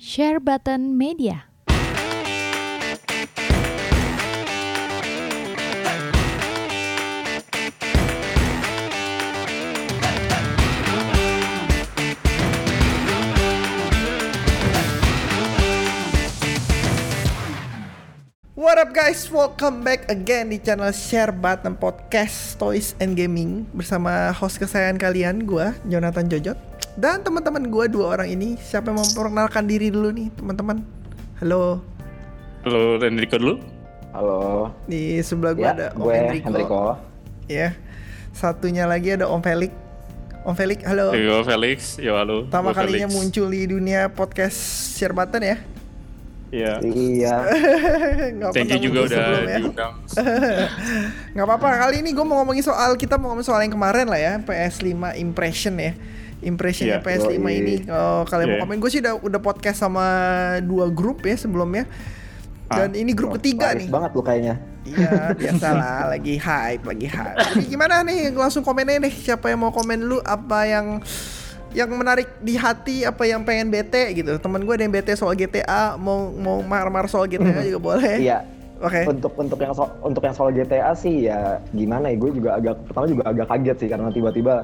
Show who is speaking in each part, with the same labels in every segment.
Speaker 1: Share Button Media.
Speaker 2: What up guys, welcome back again di channel Share Button Podcast Toys and Gaming. Bersama host kesayangan kalian, gua Jonathan Jojot. Dan teman-teman gua dua orang ini. Siapa yang mau memperkenalkan diri dulu nih teman-teman? Halo.
Speaker 3: Halo Enrico dulu.
Speaker 4: Halo,
Speaker 2: Di sebelah gua
Speaker 4: ya,
Speaker 2: ada Om
Speaker 4: gue
Speaker 2: Enrico,
Speaker 4: Hendriko.
Speaker 2: Ya. Satunya lagi ada Om Felix. Om Felix, halo.
Speaker 3: Yo Felix, yo halo.
Speaker 2: Pertama kalinya
Speaker 3: Felix.
Speaker 2: muncul di dunia podcast Share Button ya
Speaker 3: Iya.
Speaker 4: Iya,
Speaker 2: Nggak
Speaker 3: Thank you juga udah
Speaker 2: ya.
Speaker 3: diundang.
Speaker 2: nggak apa-apa kali ini gue mau ngomongin soal kita mau ngomongin soal yang kemarin lah ya PS5 impression ya impressionnya
Speaker 3: Iya.
Speaker 2: PS5
Speaker 4: Yoi.
Speaker 2: ini kalau kalian mau
Speaker 3: Iya.
Speaker 2: komen gue sih udah udah podcast sama dua grup ya sebelumnya dan ini grup ketiga nih
Speaker 4: banget lu kayaknya.
Speaker 2: iya biasalah lagi hype lagi hype Jadi gimana nih langsung komen aja deh siapa yang mau komen dulu apa yang yang menarik di hati apa yang pengen bete gitu teman gue ada yang bete soal GTA mau mau marah-marah soal GTA juga boleh
Speaker 4: Iya.
Speaker 2: oke
Speaker 4: Untuk untuk yang so, untuk yang soal GTA sih ya gimana ya? Gue juga agak pertama juga agak kaget sih karena tiba-tiba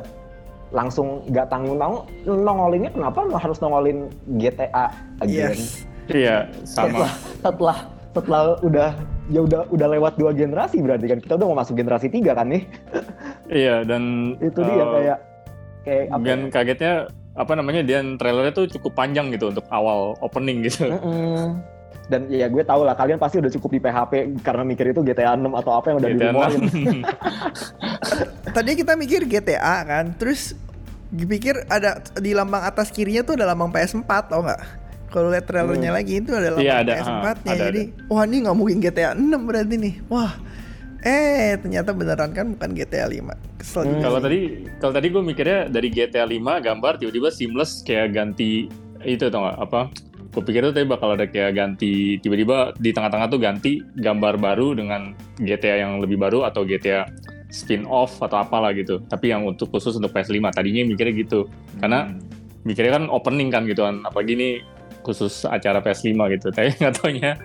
Speaker 4: langsung nggak tanggung tanggung nongolinnya kenapa lo harus nongolin GTA again?
Speaker 2: yes
Speaker 3: Iya, sama.
Speaker 4: Setelah setelah setelah udah ya udah udah lewat dua generasi berarti kan kita udah mau masuk generasi tiga kan nih
Speaker 3: Iya dan
Speaker 4: itu dia
Speaker 3: eh,
Speaker 4: kayak kayak apa
Speaker 3: dan
Speaker 4: ya?
Speaker 3: kagetnya apa namanya dia trailernya tuh cukup panjang gitu untuk awal opening gitu.
Speaker 4: Dan ya gue tau lah kalian pasti udah cukup di PHP karena mikir itu GTA 6 atau apa yang udah
Speaker 3: GTA
Speaker 4: dirumorin.
Speaker 3: 6.
Speaker 2: tadi kita mikir GTA kan terus dipikir ada di lambang atas kirinya tuh ada lambang PS4 tau nggak kalau lihat trailernya lagi itu ada lambang
Speaker 3: Iya, ada,
Speaker 2: PS4
Speaker 3: ha,
Speaker 2: nya
Speaker 3: ada,
Speaker 2: jadi wah ini nggak mungkin GTA 6 berarti nih wah eh ternyata beneran kan bukan GTA 5 kesel
Speaker 4: Hmm.
Speaker 3: Kalau tadi kalau tadi gue mikirnya dari GTA 5 gambar tiba-tiba seamless kayak ganti itu tau gak apa? Gue pikir tuh tadi bakal ada kayak ganti tiba-tiba di tengah-tengah tuh ganti gambar baru dengan GTA yang lebih baru atau GTA spin off atau apalah gitu. Tapi yang untuk khusus untuk PS5 tadinya mikirnya gitu. Karena mikirnya kan opening kan gitu kan. Apalagi ini khusus acara PS5 gitu. Tapi nggak taunya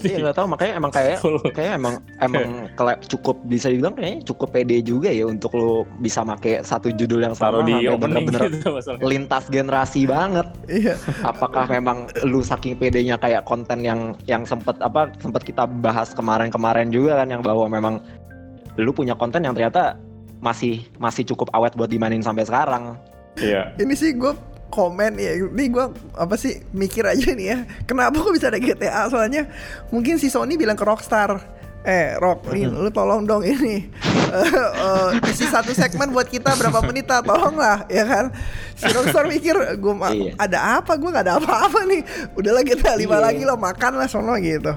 Speaker 4: Iya nggak tahu makanya emang kayak kayak emang emang cukup bisa dibilang kayaknya cukup pede juga ya untuk lo bisa make satu judul yang
Speaker 3: taruh
Speaker 4: sama
Speaker 3: di
Speaker 4: sampai
Speaker 3: opening
Speaker 4: bener-bener
Speaker 3: gitu
Speaker 4: lintas generasi banget.
Speaker 2: iya
Speaker 4: Apakah memang lu saking pedenya kayak konten yang yang sempet apa sempet kita bahas kemarin-kemarin juga kan yang bahwa memang lu punya konten yang ternyata masih masih cukup awet buat dimainin sampai sekarang.
Speaker 3: Iya.
Speaker 2: ini sih gue komen ya ini gue apa sih mikir aja nih ya. Kenapa kok bisa ada GTA soalnya mungkin si Sony bilang ke Rockstar eh Rock nih lu tolong dong ini eh, eh, isi satu segmen buat kita berapa menit lah tolong lah ya kan. Si Rockstar mikir gue
Speaker 4: Iya.
Speaker 2: ada apa? Gue nggak ada apa-apa nih. Udahlah GTA 5
Speaker 4: Iya.
Speaker 2: lagi lo makan lah sono gitu.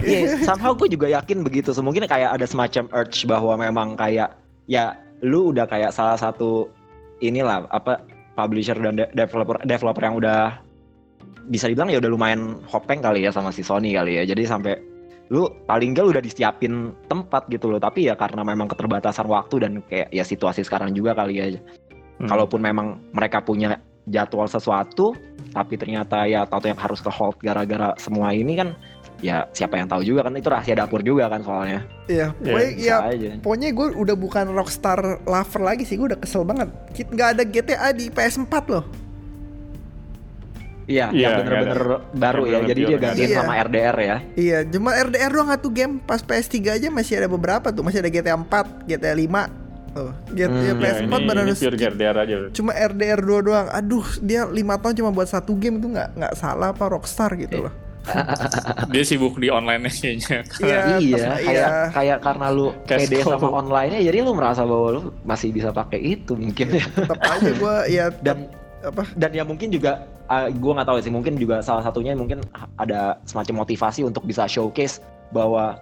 Speaker 4: Iya, somehow gue juga yakin begitu. So, mungkin kayak ada semacam urge bahwa memang kayak ya lu udah kayak salah satu inilah apa publisher dan de- developer developer yang udah bisa dibilang ya udah lumayan hopeng kali ya sama si Sony kali ya. Jadi sampai lu paling gak udah disiapin tempat gitu loh. Tapi ya karena memang keterbatasan waktu dan kayak ya situasi sekarang juga kali ya.
Speaker 3: Hmm.
Speaker 4: Kalaupun memang mereka punya jadwal sesuatu, tapi ternyata ya tahu yang harus ke hold gara-gara semua ini kan, ya siapa yang tahu juga kan itu rahasia dapur juga kan soalnya.
Speaker 2: iya
Speaker 3: Iya,
Speaker 2: pokoknya ya
Speaker 4: aja.
Speaker 2: pokoknya gue udah bukan Rockstar lover lagi sih gue udah kesel banget Kit- nggak ada GTA di PS4 loh
Speaker 4: Iya,
Speaker 3: Iya,
Speaker 4: yang bener-bener baru ya. Jadi dia gantiin
Speaker 2: iya.
Speaker 4: sama RDR ya.
Speaker 2: Iya, cuma RDR doang satu game. Pas PS3 aja masih ada beberapa tuh. Masih ada GTA 4, GTA 5. Tuh, GTA
Speaker 4: Hmm,
Speaker 3: Ya,
Speaker 2: PS4
Speaker 3: ini,
Speaker 2: benar
Speaker 3: ini pure GDR aja.
Speaker 2: Cuma RDR 2 doang. Aduh, dia 5 tahun cuma buat satu game itu nggak nggak salah apa Rockstar gitu loh.
Speaker 3: Dia sibuk di online kayaknya.
Speaker 2: Iya,
Speaker 4: iya, kayak
Speaker 2: iya.
Speaker 4: kayak karena lu
Speaker 3: Cash
Speaker 4: pede sama online-nya jadi lu merasa bahwa lu masih bisa pakai itu mungkin ya.
Speaker 2: Tetap aja gue ya
Speaker 4: Dan
Speaker 2: apa?
Speaker 4: dan ya mungkin juga uh, gue nggak tahu sih mungkin juga salah satunya mungkin ada semacam motivasi untuk bisa showcase bahwa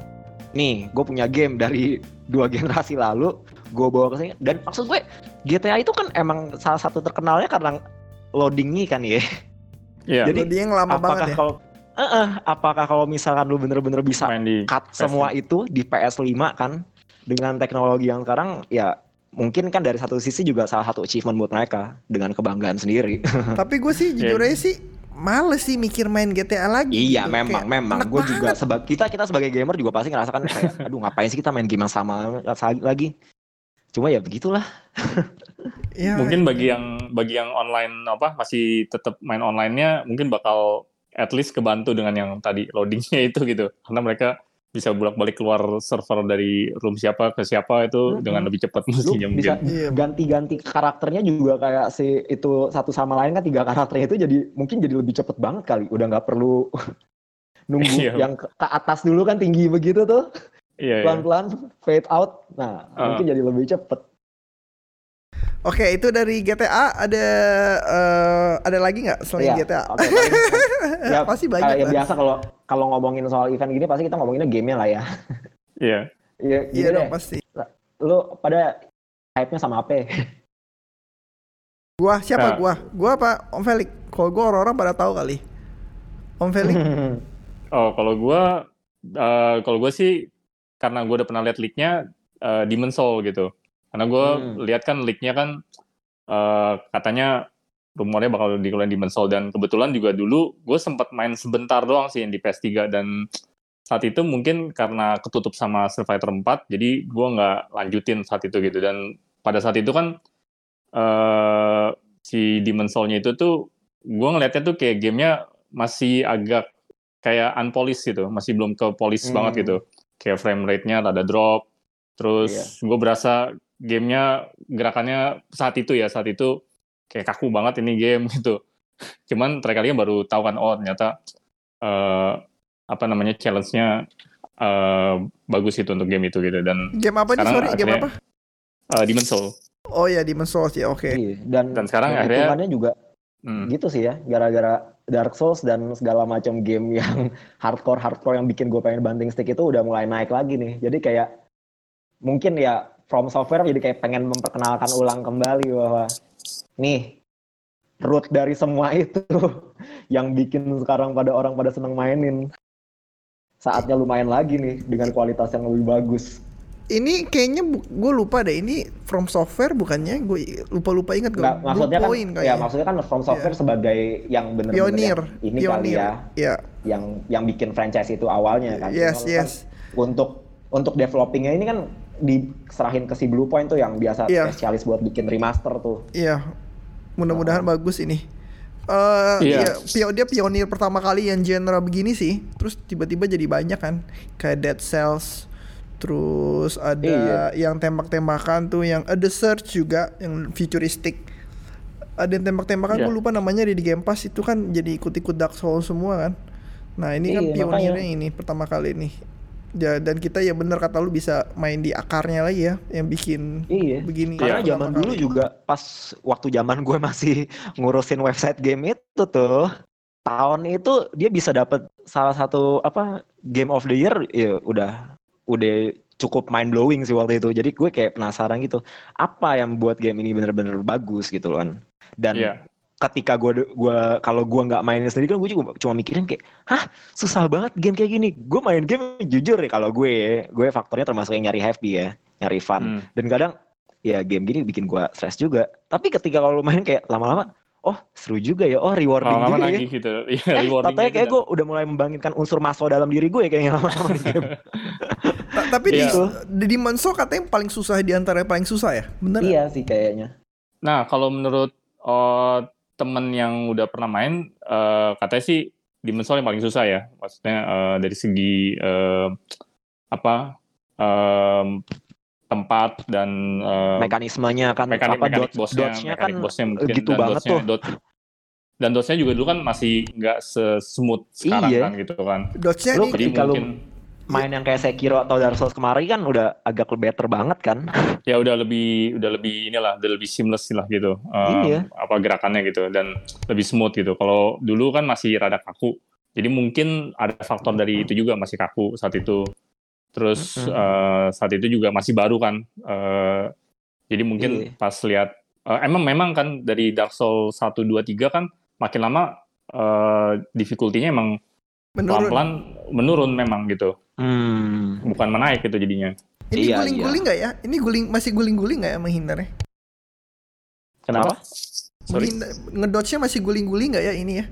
Speaker 4: nih gue punya game dari dua generasi lalu gue bawa ke sini dan maksud gue GTA itu kan emang salah satu terkenalnya karena loadingnya kan ya
Speaker 3: Iya.
Speaker 4: Jadi,
Speaker 2: yang lama
Speaker 4: apakah
Speaker 2: banget ya.
Speaker 4: kalau Eh, eh, apakah kalau misalkan lu bener-bener bisa
Speaker 3: main di
Speaker 4: cut semua itu di PS5 kan dengan teknologi yang sekarang ya mungkin kan dari satu sisi juga salah satu achievement buat mereka dengan kebanggaan sendiri.
Speaker 2: Tapi gue sih jujur
Speaker 3: Iya.
Speaker 2: aja sih males sih mikir main GTA lagi.
Speaker 4: Iya
Speaker 2: gitu.
Speaker 4: memang
Speaker 2: Kayak
Speaker 4: memang gue juga sebagai kita kita sebagai gamer juga pasti ngerasakan kayak aduh ngapain sih kita main game yang sama lagi. Cuma ya begitulah.
Speaker 2: Ya,
Speaker 3: mungkin bagi yang bagi yang online apa masih tetap main onlinenya mungkin bakal at least kebantu dengan yang tadi loadingnya itu gitu karena mereka bisa bolak-balik keluar server dari room siapa ke siapa itu
Speaker 4: Mm-mm.
Speaker 3: dengan lebih cepat mestinya
Speaker 4: bisa
Speaker 3: mungkin
Speaker 2: Iya.
Speaker 4: ganti-ganti karakternya juga kayak si itu satu sama lain kan tiga karakternya itu jadi mungkin jadi lebih cepet banget kali. Udah nggak perlu nunggu
Speaker 3: Iya.
Speaker 4: yang ke, ke atas dulu kan tinggi begitu tuh
Speaker 3: iya iya
Speaker 4: pelan-pelan fade out. Nah
Speaker 3: Ah.
Speaker 4: mungkin jadi lebih cepet.
Speaker 2: Oke, itu dari GTA ada eh, ada lagi nggak selain
Speaker 4: Iya,
Speaker 2: GTA?
Speaker 4: paling- ya,
Speaker 2: Pasti banyak lah.
Speaker 4: biasa kalau kalau ngomongin soal event gini pasti kita ngomonginnya gamenya lah ya.
Speaker 3: iya
Speaker 4: Iya,
Speaker 2: Iya dong
Speaker 4: deh.
Speaker 2: pasti.
Speaker 4: Lu pada hype-nya sama apa?
Speaker 2: Gua siapa
Speaker 3: Nah.
Speaker 2: gua? Gua apa Om Felix? Kalau gua orang-orang pada tahu kali. Om Felix.
Speaker 3: oh kalau gua eh, kalau gua sih karena gua udah pernah lihat leak-nya eh, Demon Soul gitu karena gua
Speaker 4: Hmm.
Speaker 3: lihat kan leak-nya kan eh, katanya rumornya bakal dikeluarin Demon Soul dan kebetulan juga dulu gue sempat main sebentar doang sih yang di PS3 dan saat itu mungkin karena ketutup sama Survivor 4 jadi gue nggak lanjutin saat itu gitu. Dan pada saat itu kan eh si Demon Soul-nya itu tuh gue ngeliatnya tuh kayak gamenya masih agak kayak unpolished gitu. Masih belum ke polish
Speaker 4: Hmm.
Speaker 3: banget gitu. Kayak frame rate-nya rada drop. Terus
Speaker 4: Iya.
Speaker 3: gue berasa gamenya gerakannya saat itu ya saat itu kayak kaku banget ini game gitu cuman terakhir kali baru tahu kan oh ternyata eh apa namanya challenge-nya eh bagus itu untuk game itu gitu dan
Speaker 2: Game apa nih? Sorry, game apa?
Speaker 3: akhirnya- eh Demon Soul
Speaker 2: Oh ya, Demon Souls ya. Oke.
Speaker 4: Iya, dan
Speaker 3: Dan sekarang
Speaker 4: dan
Speaker 3: akhirnya-
Speaker 4: hitungannya juga
Speaker 3: Hmm.
Speaker 4: gitu sih ya gara-gara Dark Souls dan segala macam game yang hardcore hardcore yang bikin gue pengen banting stick itu udah mulai naik lagi nih jadi kayak mungkin ya From Software jadi kayak pengen memperkenalkan ulang kembali bahwa nih root dari semua itu yang bikin sekarang pada orang pada seneng mainin saatnya lumayan lagi nih dengan kualitas yang lebih bagus
Speaker 2: Ini kayaknya gue lupa deh. Ini From Software bukannya? Gue lupa-lupa ingat gue.
Speaker 4: Nggak, maksudnya kan
Speaker 2: Point
Speaker 4: ya
Speaker 2: kayaknya.
Speaker 4: maksudnya kan From Software sebagai yang bener-bener
Speaker 2: Pionir.
Speaker 4: ini
Speaker 2: Pionir.
Speaker 4: kali ya
Speaker 2: Ya.
Speaker 4: yang yang bikin franchise itu awalnya kan.
Speaker 2: Yes,
Speaker 4: Cuma kan
Speaker 2: yes.
Speaker 4: Untuk untuk developingnya ini kan diserahin ke si Blue Point tuh yang biasa
Speaker 2: Iya.
Speaker 4: spesialis buat bikin remaster tuh.
Speaker 2: Iya. Mudah-mudahan bagus ini. Eh
Speaker 3: Iya.
Speaker 2: iya, pio- dia pionir pertama kali yang genre begini sih. Terus tiba-tiba jadi banyak kan. Kayak Dead Cells. Terus ada
Speaker 4: Iya.
Speaker 2: yang tembak-tembakan tuh yang ada Search juga yang futuristik. Ada yang tembak-tembakan
Speaker 3: Iya.
Speaker 2: gue lupa namanya di Game Pass itu kan jadi ikut-ikut Dark Souls semua kan. Nah, ini kan
Speaker 4: Iya,
Speaker 2: pionirnya
Speaker 4: makanya.
Speaker 2: ini pertama kali nih. Ya, dan kita ya bener kata lu bisa main di akarnya lagi ya yang bikin
Speaker 4: Iya.
Speaker 2: begini.
Speaker 4: Karena
Speaker 3: Iya.
Speaker 4: zaman dulu
Speaker 2: kali.
Speaker 4: juga pas waktu zaman gue masih ngurusin website game itu tuh tahun itu dia bisa dapat salah satu apa game of the year ya udah udah cukup mind blowing sih waktu itu. Jadi gue kayak penasaran gitu apa yang buat game ini bener-bener bagus gitu loh kan. Dan
Speaker 3: Iya.
Speaker 4: Ketika gue gua kalau gue nggak mainin sendiri kan gue juga cuma mikirin kayak hah? Susah banget game kayak gini. Gue main game jujur ya kalau gue gue faktornya termasuk yang nyari happy ya nyari fun.
Speaker 3: Hmm.
Speaker 4: dan kadang ya game gini bikin gue stres juga. Tapi ketika kalau main kayak lama-lama oh seru juga ya. Oh rewarding
Speaker 3: lama-lama
Speaker 4: juga ya.
Speaker 3: gitu. Iya
Speaker 4: eh
Speaker 3: rewarding
Speaker 4: katanya
Speaker 3: gitu
Speaker 4: kayak gue udah mulai membangkitkan unsur maso dalam diri gue ya kayaknya lama-lama di game.
Speaker 2: Ta- tapi di,
Speaker 3: Iya.
Speaker 2: di Demon's Soul katanya yang paling susah di antara yang paling susah ya? Bener?
Speaker 4: iya sih kayaknya.
Speaker 3: Nah, kalau menurut eh, temen yang udah pernah main, eh, katanya sih Demon's Soul yang paling susah ya. Maksudnya eh, dari segi eh, apa em, tempat dan eh,
Speaker 4: mekanismenya kan
Speaker 3: mekanik
Speaker 4: apa
Speaker 3: mekanik
Speaker 4: dodge,
Speaker 3: bosnya,
Speaker 4: dodge-nya
Speaker 3: mekanik
Speaker 4: kan
Speaker 3: bosnya mungkin
Speaker 4: gitu
Speaker 3: dan
Speaker 4: banget tuh
Speaker 3: dodge- dan dodge-nya juga dulu kan masih nggak se-smooth sekarang
Speaker 4: Iya.
Speaker 3: kan gitu kan.
Speaker 4: Lu
Speaker 3: Jadi
Speaker 4: ketika lu
Speaker 3: mungkin
Speaker 4: main yang kayak Sekiro atau Dark Souls kemarin kan udah agak better banget kan
Speaker 3: ya udah lebih udah lebih inilah udah lebih seamless lah gitu um,
Speaker 4: Iya.
Speaker 3: apa gerakannya gitu dan lebih smooth gitu kalau dulu kan masih rada kaku jadi mungkin ada faktor dari itu juga masih kaku saat itu terus
Speaker 4: Mm-mm.
Speaker 3: eh, saat itu juga masih baru kan eh, jadi mungkin
Speaker 4: Iya.
Speaker 3: pas lihat eh, emang memang kan dari Dark Souls 1 2 3 kan makin lama eh difficulty-nya emang
Speaker 2: menurun.
Speaker 3: pelan-pelan menurun memang gitu
Speaker 4: hmm
Speaker 3: bukan menaik gitu jadinya
Speaker 2: Ini
Speaker 4: Iya,
Speaker 2: guling-guling nggak ya? Ini guling masih guling-guling nggak ya menghindarnya?
Speaker 3: kenapa sorry
Speaker 2: Menghindar, ngedodge-nya masih guling-guling nggak ya ini ya?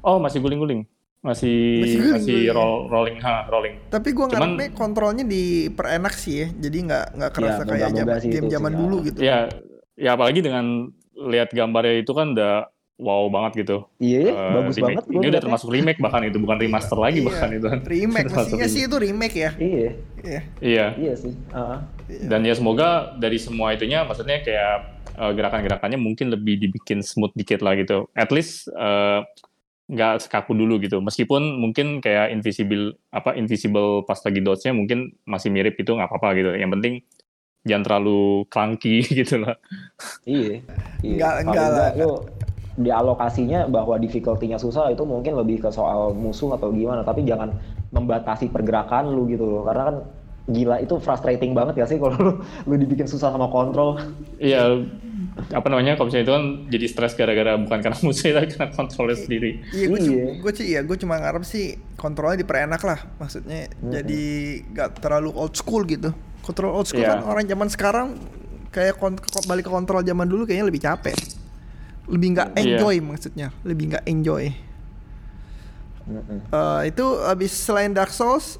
Speaker 3: Oh masih guling-guling, masih
Speaker 2: Masih
Speaker 3: masih,
Speaker 2: guling-guling.
Speaker 3: roll, rolling, ha, rolling.
Speaker 2: Tapi gue
Speaker 3: Cuman-
Speaker 2: ngarepnya kontrolnya diperenak sih ya, jadi nggak nggak kerasa
Speaker 4: Iya,
Speaker 2: kayak
Speaker 4: sih
Speaker 2: game
Speaker 4: itu
Speaker 2: zaman dulu
Speaker 4: ya.
Speaker 2: gitu.
Speaker 3: Ya, ya apalagi dengan lihat gambarnya itu kan udah wow banget gitu.
Speaker 4: Iya,
Speaker 3: Eh,
Speaker 4: bagus
Speaker 3: remake.
Speaker 4: banget.
Speaker 3: Ini udah termasuk remake bahkan itu bukan remaster lagi
Speaker 2: Iya,
Speaker 3: bahkan itu.
Speaker 2: Remake, mestinya sih itu remake ya.
Speaker 4: Iya,
Speaker 2: Iya.
Speaker 3: Iya.
Speaker 4: iya sih. Heeh.
Speaker 3: Dan ya semoga dari semua itunya, maksudnya kayak eh, gerakan-gerakannya mungkin lebih dibikin smooth dikit lah gitu. At least eh, nggak sekaku dulu gitu. Meskipun mungkin kayak invisible apa invisible pas lagi dodge-nya mungkin masih mirip itu nggak apa-apa gitu. Yang penting jangan terlalu clunky gitu lah.
Speaker 4: Iya. iya.
Speaker 2: Enggak- enggak lah.
Speaker 4: lu di alokasinya bahwa difficulty-nya susah itu mungkin lebih ke soal musuh atau gimana, tapi jangan membatasi pergerakan lu gitu loh. Karena kan gila itu frustrating banget ya sih kalau lu, lu dibikin susah sama kontrol.
Speaker 3: Iya, apa namanya? Kalau misalnya itu kan jadi stres gara-gara bukan karena musuhnya tapi karena kontrolnya sendiri.
Speaker 2: Iya, gue
Speaker 4: Iya.
Speaker 2: gue sih ya, gue cuma ngarep sih kontrolnya diperenak lah, maksudnya jadi nggak terlalu old school gitu. Kontrol old school
Speaker 3: Iya.
Speaker 2: kan orang zaman sekarang kayak kon- ko- balik ke kontrol zaman dulu kayaknya lebih capek, lebih nggak
Speaker 3: Iya.
Speaker 2: enjoy maksudnya, lebih nggak enjoy. Eh, itu abis selain Dark Souls,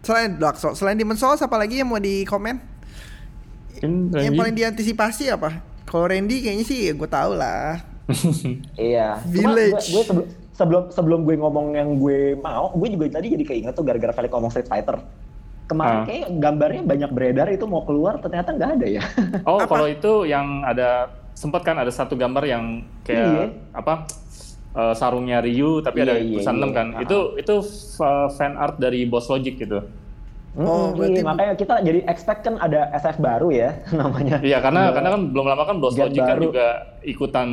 Speaker 2: selain Dark Souls, selain Demon Souls apa lagi yang mau di komen? Yang
Speaker 3: Randy-
Speaker 2: paling diantisipasi apa? Kalau Randy kayaknya sih ya gue tau lah.
Speaker 4: Iya. Cuma gue,
Speaker 2: Village.
Speaker 4: gue sebelum sebelum sebelum gue ngomong yang gue mau, gue juga tadi jadi keinget tuh gara-gara Felix ngomong Street Fighter. Kemarin
Speaker 3: Ah.
Speaker 4: kayak gambarnya banyak beredar itu mau keluar ternyata nggak ada ya.
Speaker 3: Oh, kalau itu yang ada sempat kan ada satu gambar yang kayak
Speaker 4: Iya.
Speaker 3: apa eh, sarungnya Ryu tapi ada
Speaker 4: Iya, iya,
Speaker 3: tulisan
Speaker 4: iya.
Speaker 3: 6 kan.
Speaker 4: Ah.
Speaker 3: Itu itu fa- fan art dari Boss Logic gitu.
Speaker 2: Oh,
Speaker 4: Mm,
Speaker 2: berarti
Speaker 4: iya, makanya kita jadi expect kan ada SF baru ya namanya.
Speaker 3: Iya, karena
Speaker 4: Iya.
Speaker 3: karena kan belum lama kan Boss Logic kan
Speaker 4: baru.
Speaker 3: juga ikutan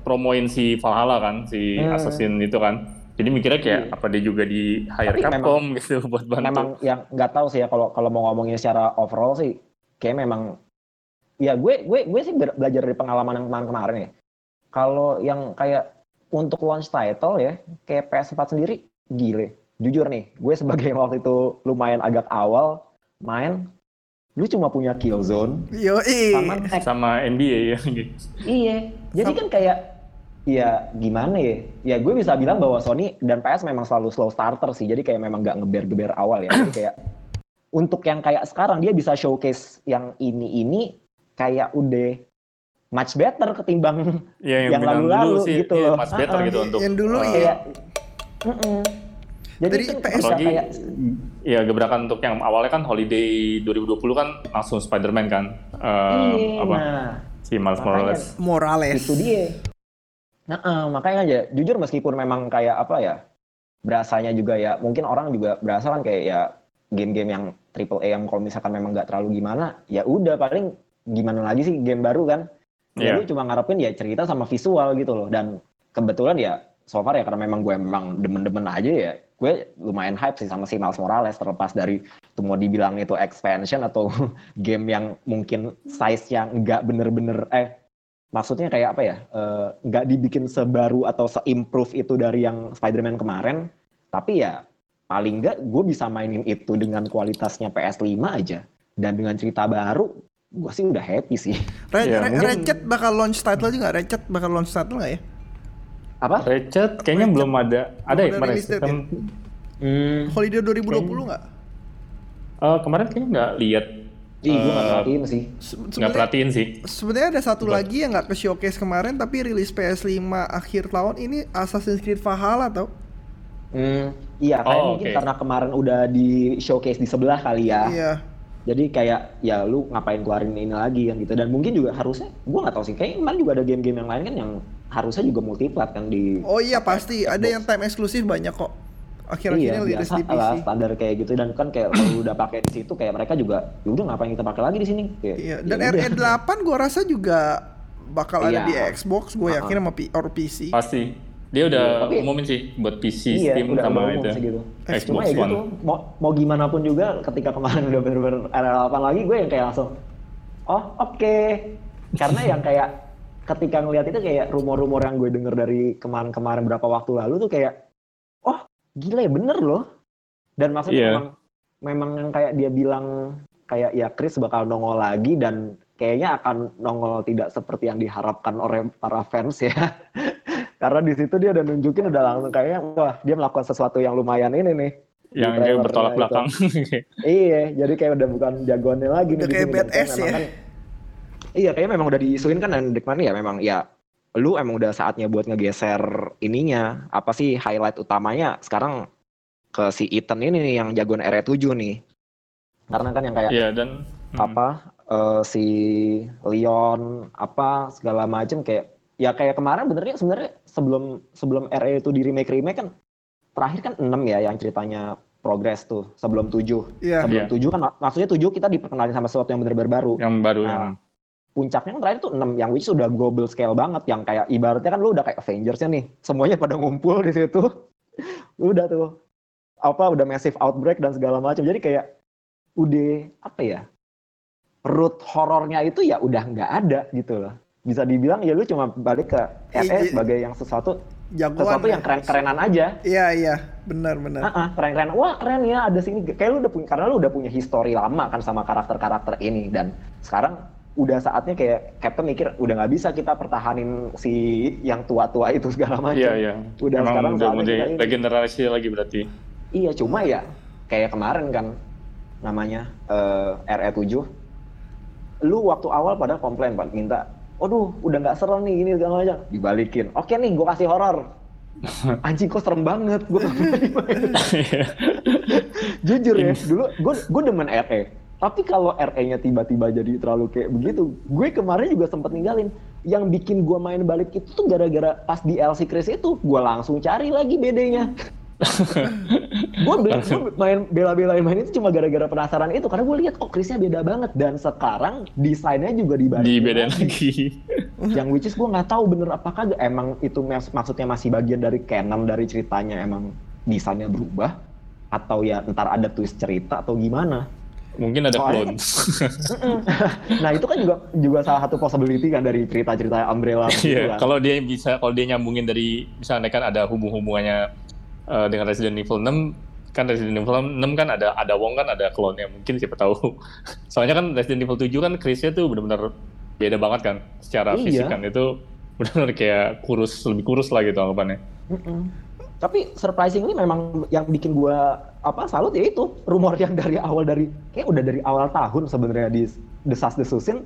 Speaker 3: promoin si Valhalla kan, si
Speaker 4: Hmm.
Speaker 3: Assassin itu kan. Jadi mikirnya kayak
Speaker 4: Iya.
Speaker 3: apa dia juga di hire
Speaker 4: Tapi
Speaker 3: Capcom gitu buat bantu.
Speaker 4: memang yang nggak tahu sih ya kalau kalau mau ngomongin secara overall sih kayak memang ya gue gue gue sih belajar dari pengalaman yang kemarin-kemarin ya. Kalau yang kayak untuk launch title ya kayak PS4 sendiri gile. Jujur nih, gue sebagai yang waktu itu lumayan agak awal main lu cuma punya Killzone
Speaker 2: Yo,
Speaker 4: sama
Speaker 3: sama NBA ya gitu.
Speaker 4: Iya, jadi kan kayak ya gimana ya? Ya gue bisa bilang bahwa Sony dan PS memang selalu slow starter sih. Jadi kayak memang nggak ngeber-geber awal ya. Jadi kayak untuk yang kayak sekarang dia bisa showcase yang ini ini kayak udah much better ketimbang
Speaker 3: Ya
Speaker 4: Yang lalu-lalu
Speaker 3: dulu sih
Speaker 4: gitu
Speaker 3: iya,
Speaker 4: loh.
Speaker 3: much better
Speaker 4: Ah, ah.
Speaker 3: gitu untuk
Speaker 2: Yang dulu
Speaker 3: eh,
Speaker 2: iya.
Speaker 4: kayak Mm-mm. Jadi
Speaker 2: Dari
Speaker 3: apalagi
Speaker 4: kayak
Speaker 3: ya gebrakan untuk yang awalnya kan holiday 2020 kan langsung Spider-Man kan Eh,
Speaker 4: iya,
Speaker 3: apa
Speaker 4: nah
Speaker 3: si Miles Morales
Speaker 2: Morales.
Speaker 4: itu dia. Nah, eh, makanya aja jujur meskipun memang kayak apa ya berasanya juga ya mungkin orang juga berasa kan kayak ya game-game yang triple A yang kalau misalkan memang nggak terlalu gimana ya udah paling gimana lagi sih game baru kan? Ya
Speaker 3: Iya.
Speaker 4: lu cuma ngarepin ya cerita sama visual gitu loh. Dan kebetulan ya so far ya karena memang gue memang demen-demen aja ya gue lumayan hype sih sama si Miles Morales terlepas dari itu mau dibilang itu expansion atau game yang mungkin size yang nggak bener-bener eh maksudnya kayak apa ya eh, nggak dibikin sebaru atau se-improve itu dari yang Spider-Man kemarin tapi ya paling nggak gue bisa mainin itu dengan kualitasnya PS5 aja. Dan dengan cerita baru gue sih udah happy sih
Speaker 2: Re-
Speaker 3: Ya,
Speaker 2: Re-
Speaker 3: mungkin-
Speaker 2: Ratchet bakal launch title juga nggak? Ratchet bakal launch title nggak ya?
Speaker 4: apa
Speaker 3: Ratchet kayaknya
Speaker 2: Ratchet.
Speaker 3: belum ada ada ya
Speaker 2: ada
Speaker 3: kemarin kan
Speaker 4: hmm.
Speaker 2: Holiday 2020 nggak?
Speaker 3: eh, kemarin kayaknya nggak lihat
Speaker 4: Ih, gue nggak
Speaker 3: Eh,
Speaker 4: perhatiin sih.
Speaker 2: Sebenarnya
Speaker 3: perhatiin sih
Speaker 2: sebenarnya ada satu
Speaker 3: Betul.
Speaker 2: lagi yang nggak ke showcase kemarin tapi rilis PS5 akhir tahun ini Assassin's Creed Valhalla tau?
Speaker 4: Hmm, iya, kayak
Speaker 3: Oh,
Speaker 4: mungkin
Speaker 3: oke.
Speaker 4: karena kemarin udah di showcase di sebelah kali ya.
Speaker 2: Iya.
Speaker 4: Jadi kayak ya lu ngapain keluarin ini lagi kan gitu. Dan mungkin juga harusnya, gua nggak tahu sih. Kayaknya kemarin juga ada game-game yang lain kan yang harusnya juga multiplat kan di.
Speaker 2: Oh iya pasti ada
Speaker 4: Xbox.
Speaker 2: yang time eksklusif banyak kok. Akhir-akhirnya
Speaker 4: iya, biasa
Speaker 2: di PC.
Speaker 4: lah standar kayak gitu dan kan kayak kalau lu udah pakai di situ kayak mereka juga ya udah ngapain kita pakai lagi di sini Kayak,
Speaker 2: Iya,
Speaker 4: ya
Speaker 2: dan
Speaker 4: udah.
Speaker 2: RE8 gua rasa juga bakal ada
Speaker 4: Iya.
Speaker 2: di Xbox, gue yakin
Speaker 4: Uh-uh.
Speaker 2: sama P or PC.
Speaker 3: pasti dia udah
Speaker 4: Iya, tapi-
Speaker 3: umumin sih buat PC
Speaker 4: Iya,
Speaker 3: Steam
Speaker 4: udah,
Speaker 3: sama
Speaker 4: udah
Speaker 3: itu
Speaker 4: sih gitu.
Speaker 2: Xbox
Speaker 4: Cuma ya
Speaker 3: One
Speaker 4: gitu, mau, mau gimana pun juga ketika kemarin udah bener-bener RL8 lagi, gue yang kayak langsung, oh oke. Karena yang kayak ketika ngelihat itu kayak rumor-rumor yang gue denger dari kemarin-kemarin berapa waktu lalu tuh kayak, oh gila ya bener loh. Dan maksudnya
Speaker 3: Iya.
Speaker 4: memang, memang yang kayak dia bilang kayak ya Chris bakal nongol lagi dan kayaknya akan nongol tidak seperti yang diharapkan oleh para fans ya. Karena di situ dia udah nunjukin udah langsung kayaknya wah dia melakukan sesuatu yang lumayan ini nih.
Speaker 3: yang kayak bertolak
Speaker 4: itu.
Speaker 3: belakang.
Speaker 4: Iya, jadi kayak udah bukan jagoannya lagi
Speaker 2: Udah
Speaker 4: nih di
Speaker 2: kayak
Speaker 4: sini. Dan
Speaker 2: badass ya.
Speaker 4: kan- iya, kayaknya memang udah diisuin kan dan Dick Money ya memang ya lu emang udah saatnya buat ngegeser ininya apa sih highlight utamanya sekarang ke si Ethan ini nih yang jagoan RE7 nih. Karena kan yang kayak
Speaker 3: Iya dan hmm,
Speaker 4: apa eh, si Leon apa segala macem kayak ya kayak kemarin benernya sebenarnya sebelum sebelum RE itu di remake remake kan terakhir kan 6 ya yang ceritanya progress tuh sebelum 7
Speaker 2: Iya.
Speaker 4: sebelum
Speaker 3: Iya.
Speaker 4: 7 kan mak- maksudnya 7 kita diperkenalin sama sesuatu yang bener-bener baru.
Speaker 3: Yang baru
Speaker 4: Nah,
Speaker 3: yang
Speaker 4: puncaknya kan terakhir tuh 6 yang which sudah global scale banget yang kayak ibaratnya kan lu udah kayak Avengers nih semuanya pada ngumpul di situ. Udah tuh. Apa udah massive outbreak dan segala macam. Jadi kayak udah apa ya root horornya itu ya udah nggak ada gitu loh bisa dibilang ya lu cuma balik ke
Speaker 2: Iya,
Speaker 4: RE
Speaker 2: iya.
Speaker 4: sebagai yang sesuatu
Speaker 2: Jagoan.
Speaker 4: sesuatu
Speaker 2: ya.
Speaker 4: yang keren-kerenan aja
Speaker 2: Iya iya, benar benar.
Speaker 4: Ah, keren-keren. Wah, keren ya ada sini. Kayak lu udah punya karena lu udah punya histori lama kan sama karakter-karakter ini dan sekarang udah saatnya kayak Captain mikir udah nggak bisa kita pertahanin si yang tua-tua itu segala macam.
Speaker 3: Iya iya.
Speaker 4: Udah
Speaker 3: Emang
Speaker 4: sekarang
Speaker 3: udah mulai regenerasi lagi berarti.
Speaker 4: Iya, cuma ya kayak kemarin kan namanya eh, RE7 lu waktu awal pada komplain Pak minta Aduh, udah nggak serem nih ini segala macam. Dibalikin. Oke nih, gue kasih horor. Anjing kok serem banget. Gue
Speaker 3: Iya.
Speaker 4: Jujur ya, dulu gue gue demen RE. Tapi kalau RE-nya tiba-tiba jadi terlalu kayak begitu, gue kemarin juga sempet ninggalin. Yang bikin gue main balik itu tuh gara-gara pas di LC Chris itu, gue langsung cari lagi BD-nya. gue main bela-belain main itu cuma gara-gara penasaran itu karena gue lihat oh Chrisnya beda banget dan sekarang desainnya juga dibalik
Speaker 3: Di bedain lagi.
Speaker 4: yang which is gue nggak tahu bener apakah emang itu maksudnya masih bagian dari canon dari ceritanya emang desainnya berubah atau ya ntar ada twist cerita atau gimana
Speaker 3: Mungkin ada clone.
Speaker 4: nah itu kan juga juga salah satu possibility kan dari cerita-cerita Umbrella gitu
Speaker 3: Iya,
Speaker 4: kan.
Speaker 3: kalau dia bisa kalau dia nyambungin dari misalnya kan ada hubung-hubungannya eh, dengan Resident Evil 6 kan Resident Evil 6 kan ada ada Wong kan ada clone-nya mungkin siapa tahu. Soalnya kan Resident Evil 7 kan Chris-nya tuh benar-benar beda banget kan secara
Speaker 4: Iya.
Speaker 3: fisik kan itu benar-benar kayak kurus lebih kurus lah gitu anggapannya.
Speaker 4: Mm-mm. Tapi surprisingly memang yang bikin gua apa salut ya itu rumor yang dari awal dari kayak udah dari awal tahun sebenarnya di desas desusin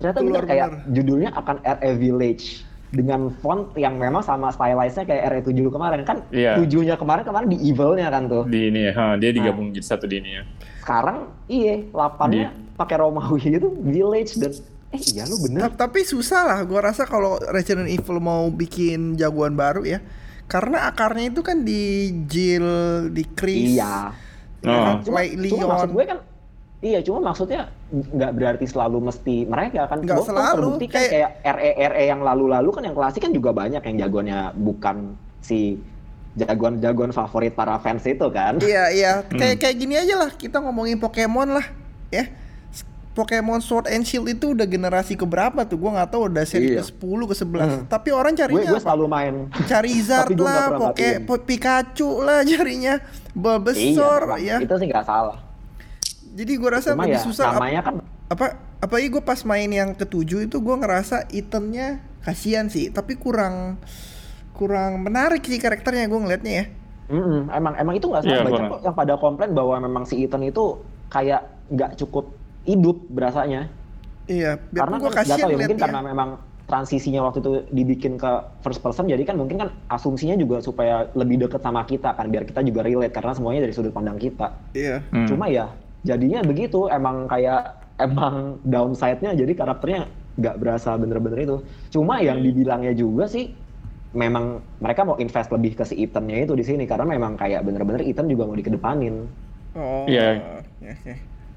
Speaker 4: ternyata bener kayak judulnya akan RE Village dengan font yang memang sama stylized-nya kayak RE7 kemarin kan
Speaker 3: Iya.
Speaker 4: tujuhnya kemarin kemarin di evil-nya kan tuh
Speaker 3: Di ini ya, ha,
Speaker 4: Nah.
Speaker 3: dia digabung jadi satu di ini ya.
Speaker 4: sekarang iya lapannya pakai Romawi gitu Village dan eh iya lu bener
Speaker 2: Ta- Tapi susah lah, gua rasa kalau Resident Evil mau bikin jagoan baru ya, karena akarnya itu kan di Jill, di Chris,
Speaker 4: iya
Speaker 2: ya
Speaker 3: Oh.
Speaker 2: kan,
Speaker 4: cuma, cuma maksud
Speaker 2: Leon.
Speaker 4: gue kan iya cuma maksudnya nggak berarti selalu mesti mereka kan
Speaker 2: Nggak
Speaker 4: kan
Speaker 2: selalu,
Speaker 4: terbukti kan
Speaker 2: kayak-
Speaker 4: kayak RE RE yang lalu-lalu kan yang klasik kan juga banyak yang jagoannya bukan si jagoan-jagoan favorit para fans itu kan
Speaker 2: Iya iya,
Speaker 3: Hmm.
Speaker 2: kayak kayak gini aja lah. Kita ngomongin Pokemon lah, ya. Pokemon Sword and Shield itu udah generasi keberapa tuh? Gua nggak tahu udah seri
Speaker 4: Iya.
Speaker 2: ke 10 ke 11.
Speaker 4: Hmm.
Speaker 2: Tapi orang
Speaker 4: gue
Speaker 2: carinya
Speaker 4: gue
Speaker 2: apa?
Speaker 4: selalu main
Speaker 2: Charizard lah, Poke, Pikachu lah carinya. Bulbasaur
Speaker 4: memang.
Speaker 2: ya.
Speaker 4: itu sih nggak salah
Speaker 2: Jadi gua rasa
Speaker 4: cuma
Speaker 2: lebih
Speaker 4: ya
Speaker 2: susah ap-
Speaker 4: namanya kan
Speaker 2: apa apalagi gue pas main yang ketujuh itu gue ngerasa itemnya kasihan sih tapi kurang kurang menarik sih karakternya gue ngeliatnya ya.
Speaker 4: Mm-mm, emang emang itu nggak salah.
Speaker 3: Iya,
Speaker 4: banyak kok yang pada komplain bahwa memang si Ethan itu kayak nggak cukup hidup berasanya.
Speaker 2: Iya
Speaker 4: karena
Speaker 2: gue
Speaker 4: nggak
Speaker 2: kasihan
Speaker 4: tahu ya mungkin karena memang transisinya waktu itu dibikin ke first person jadi kan mungkin kan asumsinya juga supaya lebih deket sama kita kan biar kita juga relate karena semuanya dari sudut pandang kita.
Speaker 2: Iya.
Speaker 3: Hmm.
Speaker 4: cuma ya jadinya begitu emang kayak emang downside-nya jadi karakternya nggak berasa bener-bener itu cuma yang dibilangnya juga sih memang mereka mau invest lebih ke si Ethan-nya itu di sini karena memang kayak bener-bener Ethan juga mau dikedepanin
Speaker 2: oh
Speaker 3: Iya.
Speaker 2: ya, ya.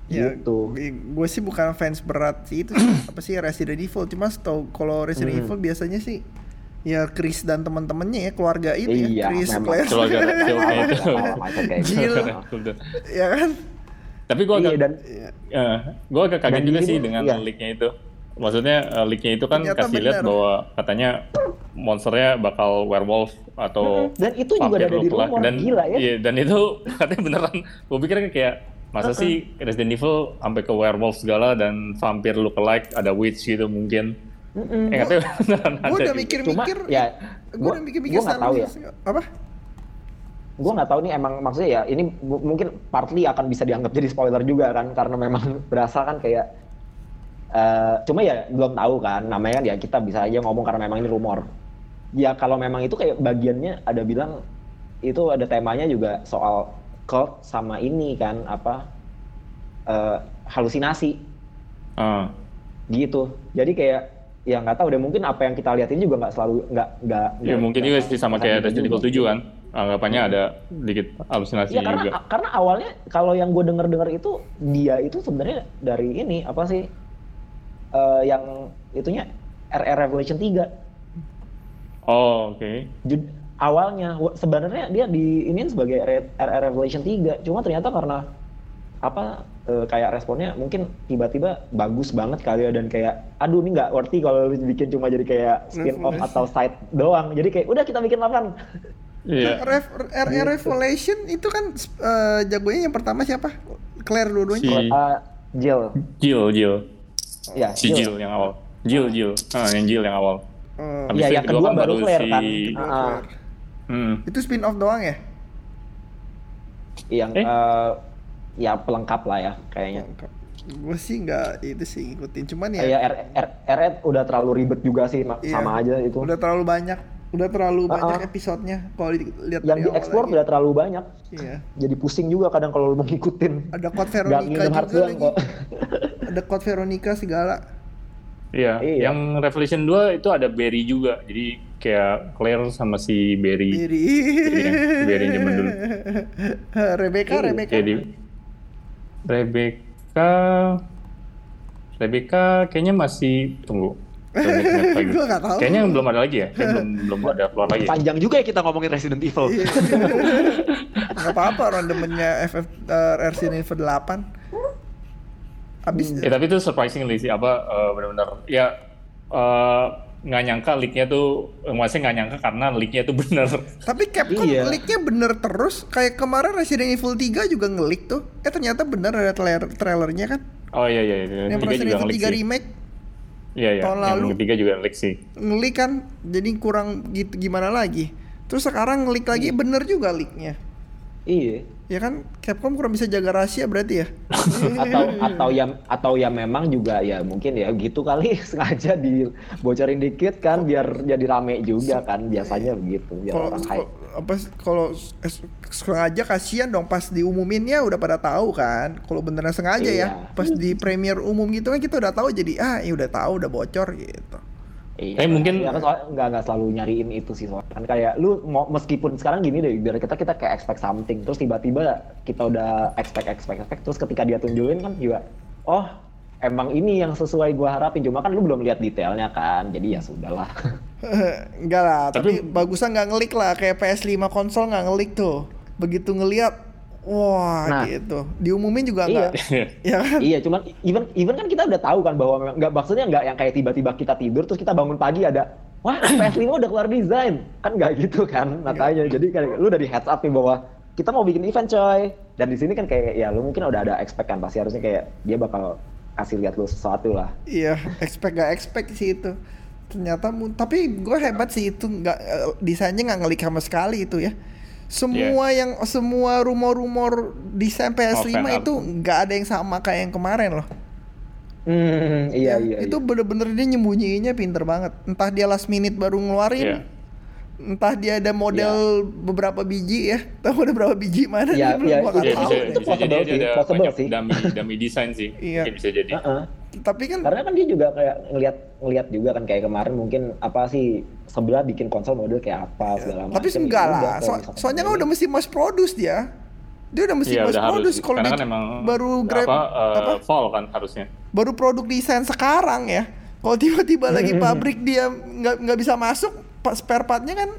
Speaker 2: Ya,
Speaker 4: Gitu.
Speaker 2: gue sih bukan fans berat sih itu sih, apa sih Resident Evil cuma setau kalau Resident
Speaker 4: Hmm.
Speaker 2: Evil biasanya sih ya Chris dan teman-temannya ya keluarga itu
Speaker 4: Iya,
Speaker 2: ya Chris
Speaker 4: memang.
Speaker 2: Claire
Speaker 3: Keluarga
Speaker 4: kayak gitu.
Speaker 2: Jill. ya kan
Speaker 3: Tapi gua
Speaker 4: Iya
Speaker 3: agak
Speaker 4: dan
Speaker 3: Eh, gue agak kaget
Speaker 4: Dan
Speaker 3: juga
Speaker 4: ini
Speaker 3: sih dengan
Speaker 4: iya.
Speaker 3: leaknya itu. Maksudnya eh, leaknya itu kan
Speaker 2: Ternyata
Speaker 3: kasih lihat bahwa katanya monsternya bakal werewolf atau
Speaker 4: dan itu juga
Speaker 3: vampir
Speaker 4: ada di rumor
Speaker 3: dan
Speaker 4: gila ya.
Speaker 3: Iya, dan itu katanya beneran. Gue pikir kan kayak masa sih Resident Evil sampai ke werewolf segala dan vampir lookalike ada witch gitu mungkin.
Speaker 4: Mm-mm.
Speaker 3: Eh nggak tahu beneran ada
Speaker 2: Gue udah
Speaker 3: juga.
Speaker 2: mikir-mikir.
Speaker 4: Cuma, ya,
Speaker 2: gue
Speaker 4: gua-
Speaker 2: udah mikir-mikir
Speaker 4: gua nggak tahu ya.
Speaker 2: Wars. Apa?
Speaker 4: Gue nggak tahu nih emang maksudnya ya ini mungkin partly akan bisa dianggap jadi spoiler juga kan karena memang berasal kan kayak eh cuma ya belum tahu kan namanya kan ya kita bisa aja ngomong karena memang ini rumor ya kalau memang itu kayak bagiannya ada bilang itu ada temanya juga soal cult sama ini kan apa eh, halusinasi
Speaker 3: Ah.
Speaker 4: gitu jadi kayak ya nggak tahu deh mungkin apa yang kita lihat ini juga nggak selalu nggak nggak
Speaker 3: Ya mungkin juga sih sama kayak Resident Evil
Speaker 4: juga.
Speaker 3: 7 kan anggapannya ada hmm. sedikit halusinasi
Speaker 4: ya, karena,
Speaker 3: juga.
Speaker 4: Karena awalnya kalau yang gue denger-denger itu dia itu sebenarnya dari ini apa sih uh, yang itunya RR Revelation 3.
Speaker 3: Oh, oke.
Speaker 4: Okay. Awalnya sebenarnya dia di ini sebagai RR Revelation 3, cuma ternyata karena apa uh, kayak responnya mungkin tiba-tiba bagus banget kali ya dan kayak aduh ini nggak worthy kalau bikin cuma jadi kayak spin off atau side doang jadi kayak udah kita bikin lapan.
Speaker 3: Iya.
Speaker 2: Yeah. Gitu. Revelation itu kan uh, jagonya yang pertama siapa? Claire dua-duanya.
Speaker 3: Si...
Speaker 4: Uh, Jill.
Speaker 3: Jill, Jill.
Speaker 4: Ya,
Speaker 3: si Jill, Jill yang awal. Jill, ah. Jill. Ah, yang Jill yang awal.
Speaker 4: Hmm.
Speaker 3: Ya,
Speaker 4: yang
Speaker 3: kedua,
Speaker 4: kedua
Speaker 3: kan
Speaker 4: baru Claire
Speaker 3: si...
Speaker 4: kan.
Speaker 2: Uh,
Speaker 3: Hmm.
Speaker 2: Itu spin off doang ya?
Speaker 4: Yang
Speaker 3: eh?
Speaker 4: uh, ya pelengkap lah ya kayaknya. Pelengkap.
Speaker 2: Gue sih nggak itu sih ngikutin, cuman ya.
Speaker 4: Ya, R. R. udah terlalu ribet juga sih,
Speaker 2: iya.
Speaker 4: sama aja itu.
Speaker 2: Udah terlalu banyak udah terlalu
Speaker 4: Ah,
Speaker 2: banyak
Speaker 4: ah.
Speaker 2: episodenya kalau dilihat
Speaker 4: yang diekspor udah terlalu banyak.
Speaker 2: Iya.
Speaker 4: Jadi pusing juga kadang kalau lu mau ngikutin.
Speaker 2: Ada Code Veronica juga lagi.
Speaker 4: kok.
Speaker 2: Ada Code Veronica segala.
Speaker 3: Iya.
Speaker 4: Iya.
Speaker 3: Yang Revelation 2 itu ada Barry juga. Jadi kayak Claire sama si Barry.
Speaker 2: Biri.
Speaker 3: Iya, Biri zaman dulu.
Speaker 2: Rebecca,
Speaker 4: Iya,
Speaker 2: Rebecca.
Speaker 3: Jadi Rebecca Rebecca kayaknya masih tunggu.
Speaker 2: Gua nggak tahu.
Speaker 3: Kayaknya belum ada lagi ya. Kayaknya belum belum ada keluar lagi. ya?
Speaker 4: Panjang juga ya kita ngomongin Resident Evil.
Speaker 2: Iya. Gak apa-apa randomnya FF uh, Resident Evil 8. Abis
Speaker 3: Ya tapi itu surprisingly sih apa eh, benar-benar ya eh, nggak nyangka leaknya tuh eh, maksudnya nggak nyangka karena leaknya tuh bener.
Speaker 2: Tapi Capcom
Speaker 4: Iya.
Speaker 2: leaknya bener terus. Kayak kemarin Resident Evil 3 juga nge-leak tuh. Eh ternyata bener ada trailer trailernya kan.
Speaker 3: Oh iya iya. iya.
Speaker 2: Yang Resident Evil
Speaker 3: nge-leak
Speaker 2: 3
Speaker 3: sih.
Speaker 2: remake
Speaker 3: Iya iya.
Speaker 2: tahun
Speaker 3: Yang
Speaker 2: lalu.
Speaker 3: ketiga juga leak sih.
Speaker 2: nge-leak kan. Jadi kurang gitu gimana lagi. Terus sekarang nge-leak lagi bener juga leaknya.
Speaker 4: iya.
Speaker 2: Ya kan Capcom kurang bisa jaga rahasia berarti ya.
Speaker 4: atau atau ya atau ya memang juga ya mungkin ya gitu kali sengaja dibocorin dikit kan biar jadi rame juga kan biasanya begitu biar orang hype.
Speaker 2: Apa kalau sengaja kasihan dong pas diumuminnya udah pada tahu kan. Kalau beneran sengaja ya,
Speaker 4: Iya.
Speaker 2: pas di premier umum gitu kan kita udah tahu jadi ah ya udah tahu udah bocor gitu.
Speaker 4: Iya,
Speaker 3: Tapi mungkin-
Speaker 4: ya kan soalnya nggak nggak selalu nyariin itu sih soalnya kan kayak lu mau meskipun sekarang gini deh biar kita kita kayak expect something terus tiba-tiba kita udah expect expect expect terus ketika dia tunjukin kan juga oh emang ini yang sesuai gua harapin cuma kan lu belum lihat detailnya kan jadi ya sudahlah
Speaker 2: Enggak lah, tapi,
Speaker 3: Tapi-
Speaker 2: bagusnya nggak ngelik lah kayak PS5 konsol nggak ngelik tuh. Begitu ngeliat wah
Speaker 4: Nah.
Speaker 2: gitu. Diumumin juga
Speaker 4: Iya.
Speaker 2: enggak. ya kan?
Speaker 4: iya cuman even even kan kita udah tahu kan bahwa memang- nggak maksudnya nggak yang kayak tiba-tiba kita tidur terus kita bangun pagi ada wah PS5 udah keluar desain kan nggak gitu kan makanya jadi kan lu udah di heads up nih bahwa kita mau bikin event coy dan di sini kan kayak ya lu mungkin udah ada expect kan pasti harusnya kayak dia bakal kasih lihat lu sesuatu lah
Speaker 2: Iya, expect gak expect sih itu. Ternyata tapi gue hebat sih itu nggak eh, desainnya nggak ngelik sama sekali itu ya. Semua yang semua rumor-rumor desain PS5
Speaker 3: fan art.
Speaker 2: itu nggak ada yang sama kayak yang kemarin loh.
Speaker 4: hmm iya
Speaker 2: Ya,
Speaker 4: iya
Speaker 2: itu
Speaker 4: iya.
Speaker 2: bener-bener dia nyembunyiinnya pinter banget. Entah dia last minute baru ngeluarin,
Speaker 3: Iya.
Speaker 2: Entah dia ada model beberapa biji ya. Tahu ada berapa biji mana?
Speaker 4: Iya,
Speaker 2: Belum
Speaker 4: iya,
Speaker 2: gua nggak
Speaker 3: Iya
Speaker 2: tahu.
Speaker 3: bisa,
Speaker 4: itu
Speaker 3: bisa jadi
Speaker 4: possible sih,
Speaker 3: ada
Speaker 4: possible
Speaker 3: banyak
Speaker 4: sih.
Speaker 3: dummy dummy design sih.
Speaker 2: Iya.
Speaker 3: Mungkin bisa jadi.
Speaker 4: Heeh.
Speaker 2: Tapi kan
Speaker 4: karena kan dia juga kayak ngelihat ngelihat juga kan kayak kemarin mungkin apa sih sebelah bikin konsol model kayak apa segala macam
Speaker 2: Tapi enggak lah. So- soalnya kan udah mesti mass produce dia. Dia udah mesti
Speaker 3: Iya
Speaker 2: mass produce kalau
Speaker 3: Karena
Speaker 2: di-
Speaker 3: kan emang
Speaker 2: baru grab
Speaker 3: apa, eh,
Speaker 2: apa
Speaker 3: fall kan harusnya.
Speaker 2: baru produk desain sekarang ya. Kalau tiba-tiba lagi pabrik dia nggak nggak bisa masuk, spare partnya kan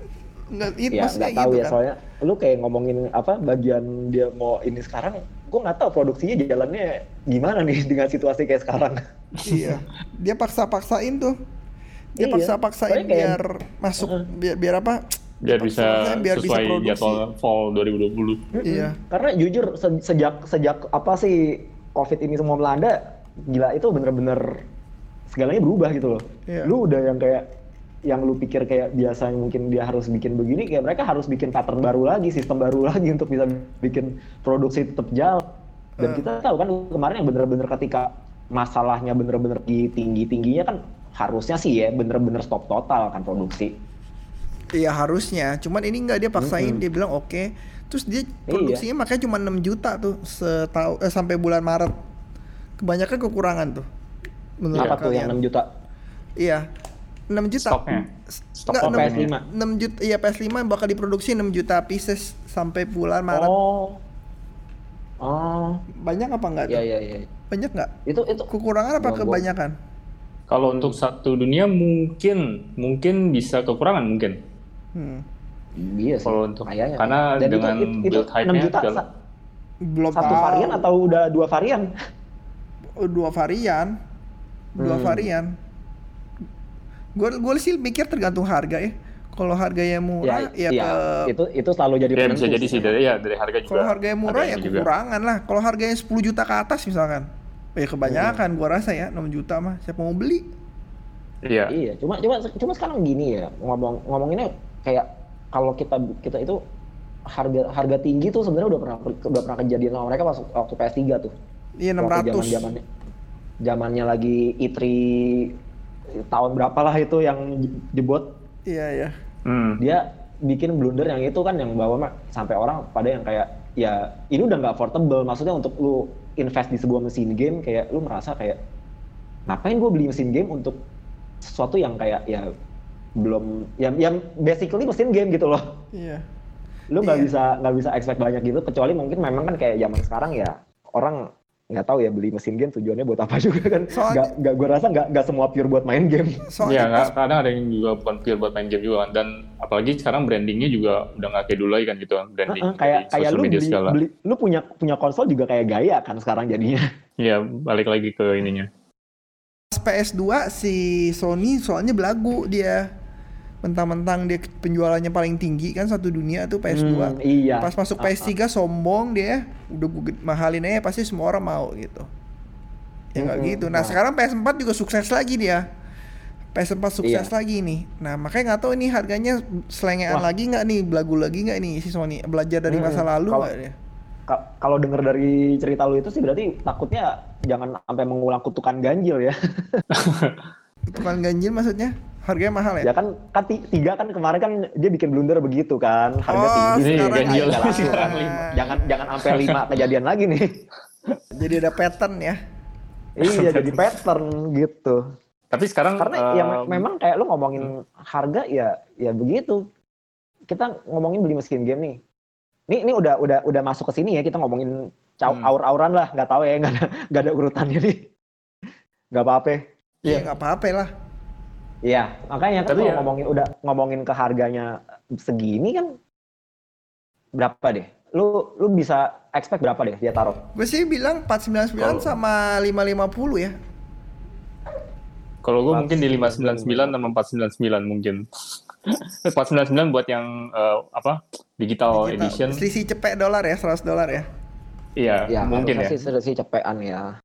Speaker 2: nggak itu
Speaker 4: ya
Speaker 2: maksudnya
Speaker 4: nggak tahu
Speaker 2: gitu
Speaker 4: ya
Speaker 2: kan.
Speaker 4: soalnya lu kayak ngomongin apa bagian dia mau ini sekarang gue nggak tahu produksinya jalannya gimana nih dengan situasi kayak sekarang
Speaker 2: iya. Dia paksa-paksain tuh. Dia
Speaker 4: Iya.
Speaker 2: paksa-paksain
Speaker 4: kayak-
Speaker 2: biar masuk biar, biar apa?
Speaker 3: Biar bisa
Speaker 2: biar bisa
Speaker 3: sesuai
Speaker 2: produksi.
Speaker 3: jadwal fall 2020.
Speaker 2: Iya.
Speaker 4: karena jujur se- sejak sejak apa sih covid ini semua melanda gila itu bener-bener segalanya berubah gitu loh.
Speaker 2: Iya.
Speaker 4: Lu udah yang kayak yang lu pikir kayak biasanya mungkin dia harus bikin begini, kayak mereka harus bikin pattern baru lagi, sistem baru lagi untuk bisa bikin produksi tetap jalan. Dan
Speaker 2: Eh.
Speaker 4: kita tahu kan kemarin yang bener-bener ketika masalahnya bener-bener tinggi tingginya kan harusnya sih ya bener-bener stop total kan produksi.
Speaker 2: Iya harusnya, cuman ini nggak dia paksain, dia bilang oke. Terus dia produksinya makanya cuma 6 juta tuh setahun eh, sampai bulan Maret. Kebanyakan kekurangan tuh. Menurut
Speaker 4: Apa tuh yang
Speaker 2: kalian.
Speaker 4: 6 juta?
Speaker 2: Iya. 6 juta.
Speaker 3: Stoknya. Stok
Speaker 2: nggak,
Speaker 4: Oh,
Speaker 2: 6,
Speaker 4: PS5.
Speaker 2: 6 juta iya PS5 bakal diproduksi 6 juta pieces sampai bulan Maret.
Speaker 4: Oh. Oh.
Speaker 2: Banyak apa enggak tuh?
Speaker 4: Iya iya iya.
Speaker 2: Banyak nggak?
Speaker 4: Itu itu
Speaker 2: Kekurangan apa
Speaker 4: Gua- gua-
Speaker 2: kebanyakan?
Speaker 3: Kalau untuk satu dunia mungkin mungkin bisa kekurangan mungkin.
Speaker 2: Hmm.
Speaker 4: iya sih.
Speaker 3: Kalau untuk
Speaker 4: kayaknya.
Speaker 3: karena
Speaker 4: Dan itu-
Speaker 3: dengan
Speaker 4: itu, itu,
Speaker 3: build
Speaker 4: 6
Speaker 3: hype-nya
Speaker 4: juta
Speaker 3: segala-
Speaker 4: sa-
Speaker 2: Belum
Speaker 4: satu
Speaker 2: tahu.
Speaker 4: varian atau udah dua varian?
Speaker 2: Oh, dua varian. Dua
Speaker 4: Hmm.
Speaker 2: varian. Gue gue sih mikir tergantung harga ya. Kalau harganya murah ya,
Speaker 4: iya,
Speaker 2: ke
Speaker 4: itu itu selalu jadi
Speaker 3: Ya bisa jadi sih dari ya dari harga juga.
Speaker 2: kalau harganya murah
Speaker 3: ada
Speaker 2: ya
Speaker 3: juga.
Speaker 2: kekurangan lah. Kalau harganya 10 juta ke atas misalkan. Ya kebanyakan gua rasa ya 6 juta mah siapa mau beli?
Speaker 3: Iya.
Speaker 4: Iya, cuma cuma cuma sekarang gini ya ngomong ngomonginnya kayak kalau kita kita itu harga harga tinggi tuh sebenarnya udah pernah udah pernah kejadian sama mereka pas waktu PS3 tuh.
Speaker 2: Iya
Speaker 4: Waktu
Speaker 2: 600.
Speaker 4: zamannya zamannya lagi E3 tahun berapa lah itu yang jebot
Speaker 2: Iya ya.
Speaker 3: Hmm.
Speaker 4: dia bikin blunder yang itu kan yang bawa mah sampai orang pada yang kayak ya ini udah nggak affordable maksudnya untuk lu invest di sebuah mesin game kayak lu merasa kayak ngapain gue beli mesin game untuk sesuatu yang kayak ya belum yang yang basically mesin game gitu loh
Speaker 2: Iya.
Speaker 4: lu nggak
Speaker 2: Iya.
Speaker 4: bisa nggak bisa expect banyak gitu kecuali mungkin memang kan kayak zaman sekarang ya orang nggak tahu ya beli mesin game tujuannya buat apa juga kan
Speaker 2: Soalnya-
Speaker 4: nggak nggak gue rasa nggak nggak semua pure buat main game
Speaker 3: Iya,
Speaker 2: Soalnya
Speaker 3: nggak
Speaker 2: pas-
Speaker 3: kadang ada yang juga bukan pure buat main game juga kan. Dan apalagi sekarang brandingnya juga udah nggak kayak dulu lagi kan gitu kan. Branding
Speaker 4: kayak
Speaker 3: di
Speaker 4: kayak
Speaker 3: social
Speaker 4: lu
Speaker 3: media
Speaker 4: beli,
Speaker 3: segala.
Speaker 4: beli lu punya punya konsol juga kayak gaya kan sekarang jadinya
Speaker 3: Iya, balik lagi ke ininya.
Speaker 2: pas PS2 si Sony soalnya belagu dia. Mentang-mentang dia penjualannya paling tinggi kan satu dunia tuh PS2.
Speaker 4: Hmm, iya.
Speaker 2: Pas masuk PS3 sombong dia, udah gue mahalin aja pasti semua orang mau gitu. Ya nggak
Speaker 4: Mm-mm.
Speaker 2: gitu. Nah,
Speaker 4: Nah.
Speaker 2: sekarang PS4 juga sukses lagi dia. PS4 sukses
Speaker 4: Iya.
Speaker 2: lagi nih. Nah, makanya nggak tahu ini harganya selengean
Speaker 4: Wah.
Speaker 2: lagi nggak nih, belagu lagi nggak nih si Sony? Belajar dari
Speaker 4: Mm-mm.
Speaker 2: masa lalu
Speaker 4: Kalau-
Speaker 2: nggak dia?
Speaker 4: Ka- kalau denger dari cerita lu itu sih berarti takutnya jangan sampai mengulang kutukan ganjil ya.
Speaker 2: Bukan ganjil maksudnya? Harganya mahal ya?
Speaker 4: ya kan kan ti- tiga kan kemarin kan dia bikin blunder begitu kan harga
Speaker 2: Oh,
Speaker 4: tinggi.
Speaker 2: Sekarang
Speaker 3: ganjil
Speaker 4: laku
Speaker 3: sekarang
Speaker 4: kan.
Speaker 3: lima.
Speaker 4: Jangan jangan sampai lima kejadian lagi nih.
Speaker 2: Jadi ada pattern ya.
Speaker 4: iya jadi pattern gitu.
Speaker 3: Tapi sekarang
Speaker 4: Karena
Speaker 3: eh,
Speaker 4: ya me- memang kayak lu ngomongin harga ya ya begitu. Kita ngomongin beli mesin game nih. Ini ini udah udah udah masuk ke sini ya kita ngomongin caw
Speaker 3: Hmm.
Speaker 4: aur-auran lah nggak tahu ya nggak ada nggak ada urutannya nih. Nggak apa-apa.
Speaker 2: Iya, nggak apa-apa lah.
Speaker 4: Iya, makanya kan
Speaker 3: Tapi
Speaker 4: kalau
Speaker 3: ya-
Speaker 4: ngomongin udah ngomongin ke harganya segini kan berapa deh? Lu lu bisa expect berapa deh dia taruh?
Speaker 2: Gue sih bilang 499
Speaker 3: Kalau-
Speaker 2: sama 550 ya.
Speaker 3: kalau gue mungkin di
Speaker 4: sembilan
Speaker 3: 599 sama 499 mungkin. 499 buat yang eh, apa? Digital,
Speaker 2: Kita-
Speaker 3: edition.
Speaker 2: Selisih cepet dolar ya, 100 dolar ya.
Speaker 3: Iya,
Speaker 4: Ya
Speaker 3: mungkin ya.
Speaker 4: harusnya sih, sih cepean ya.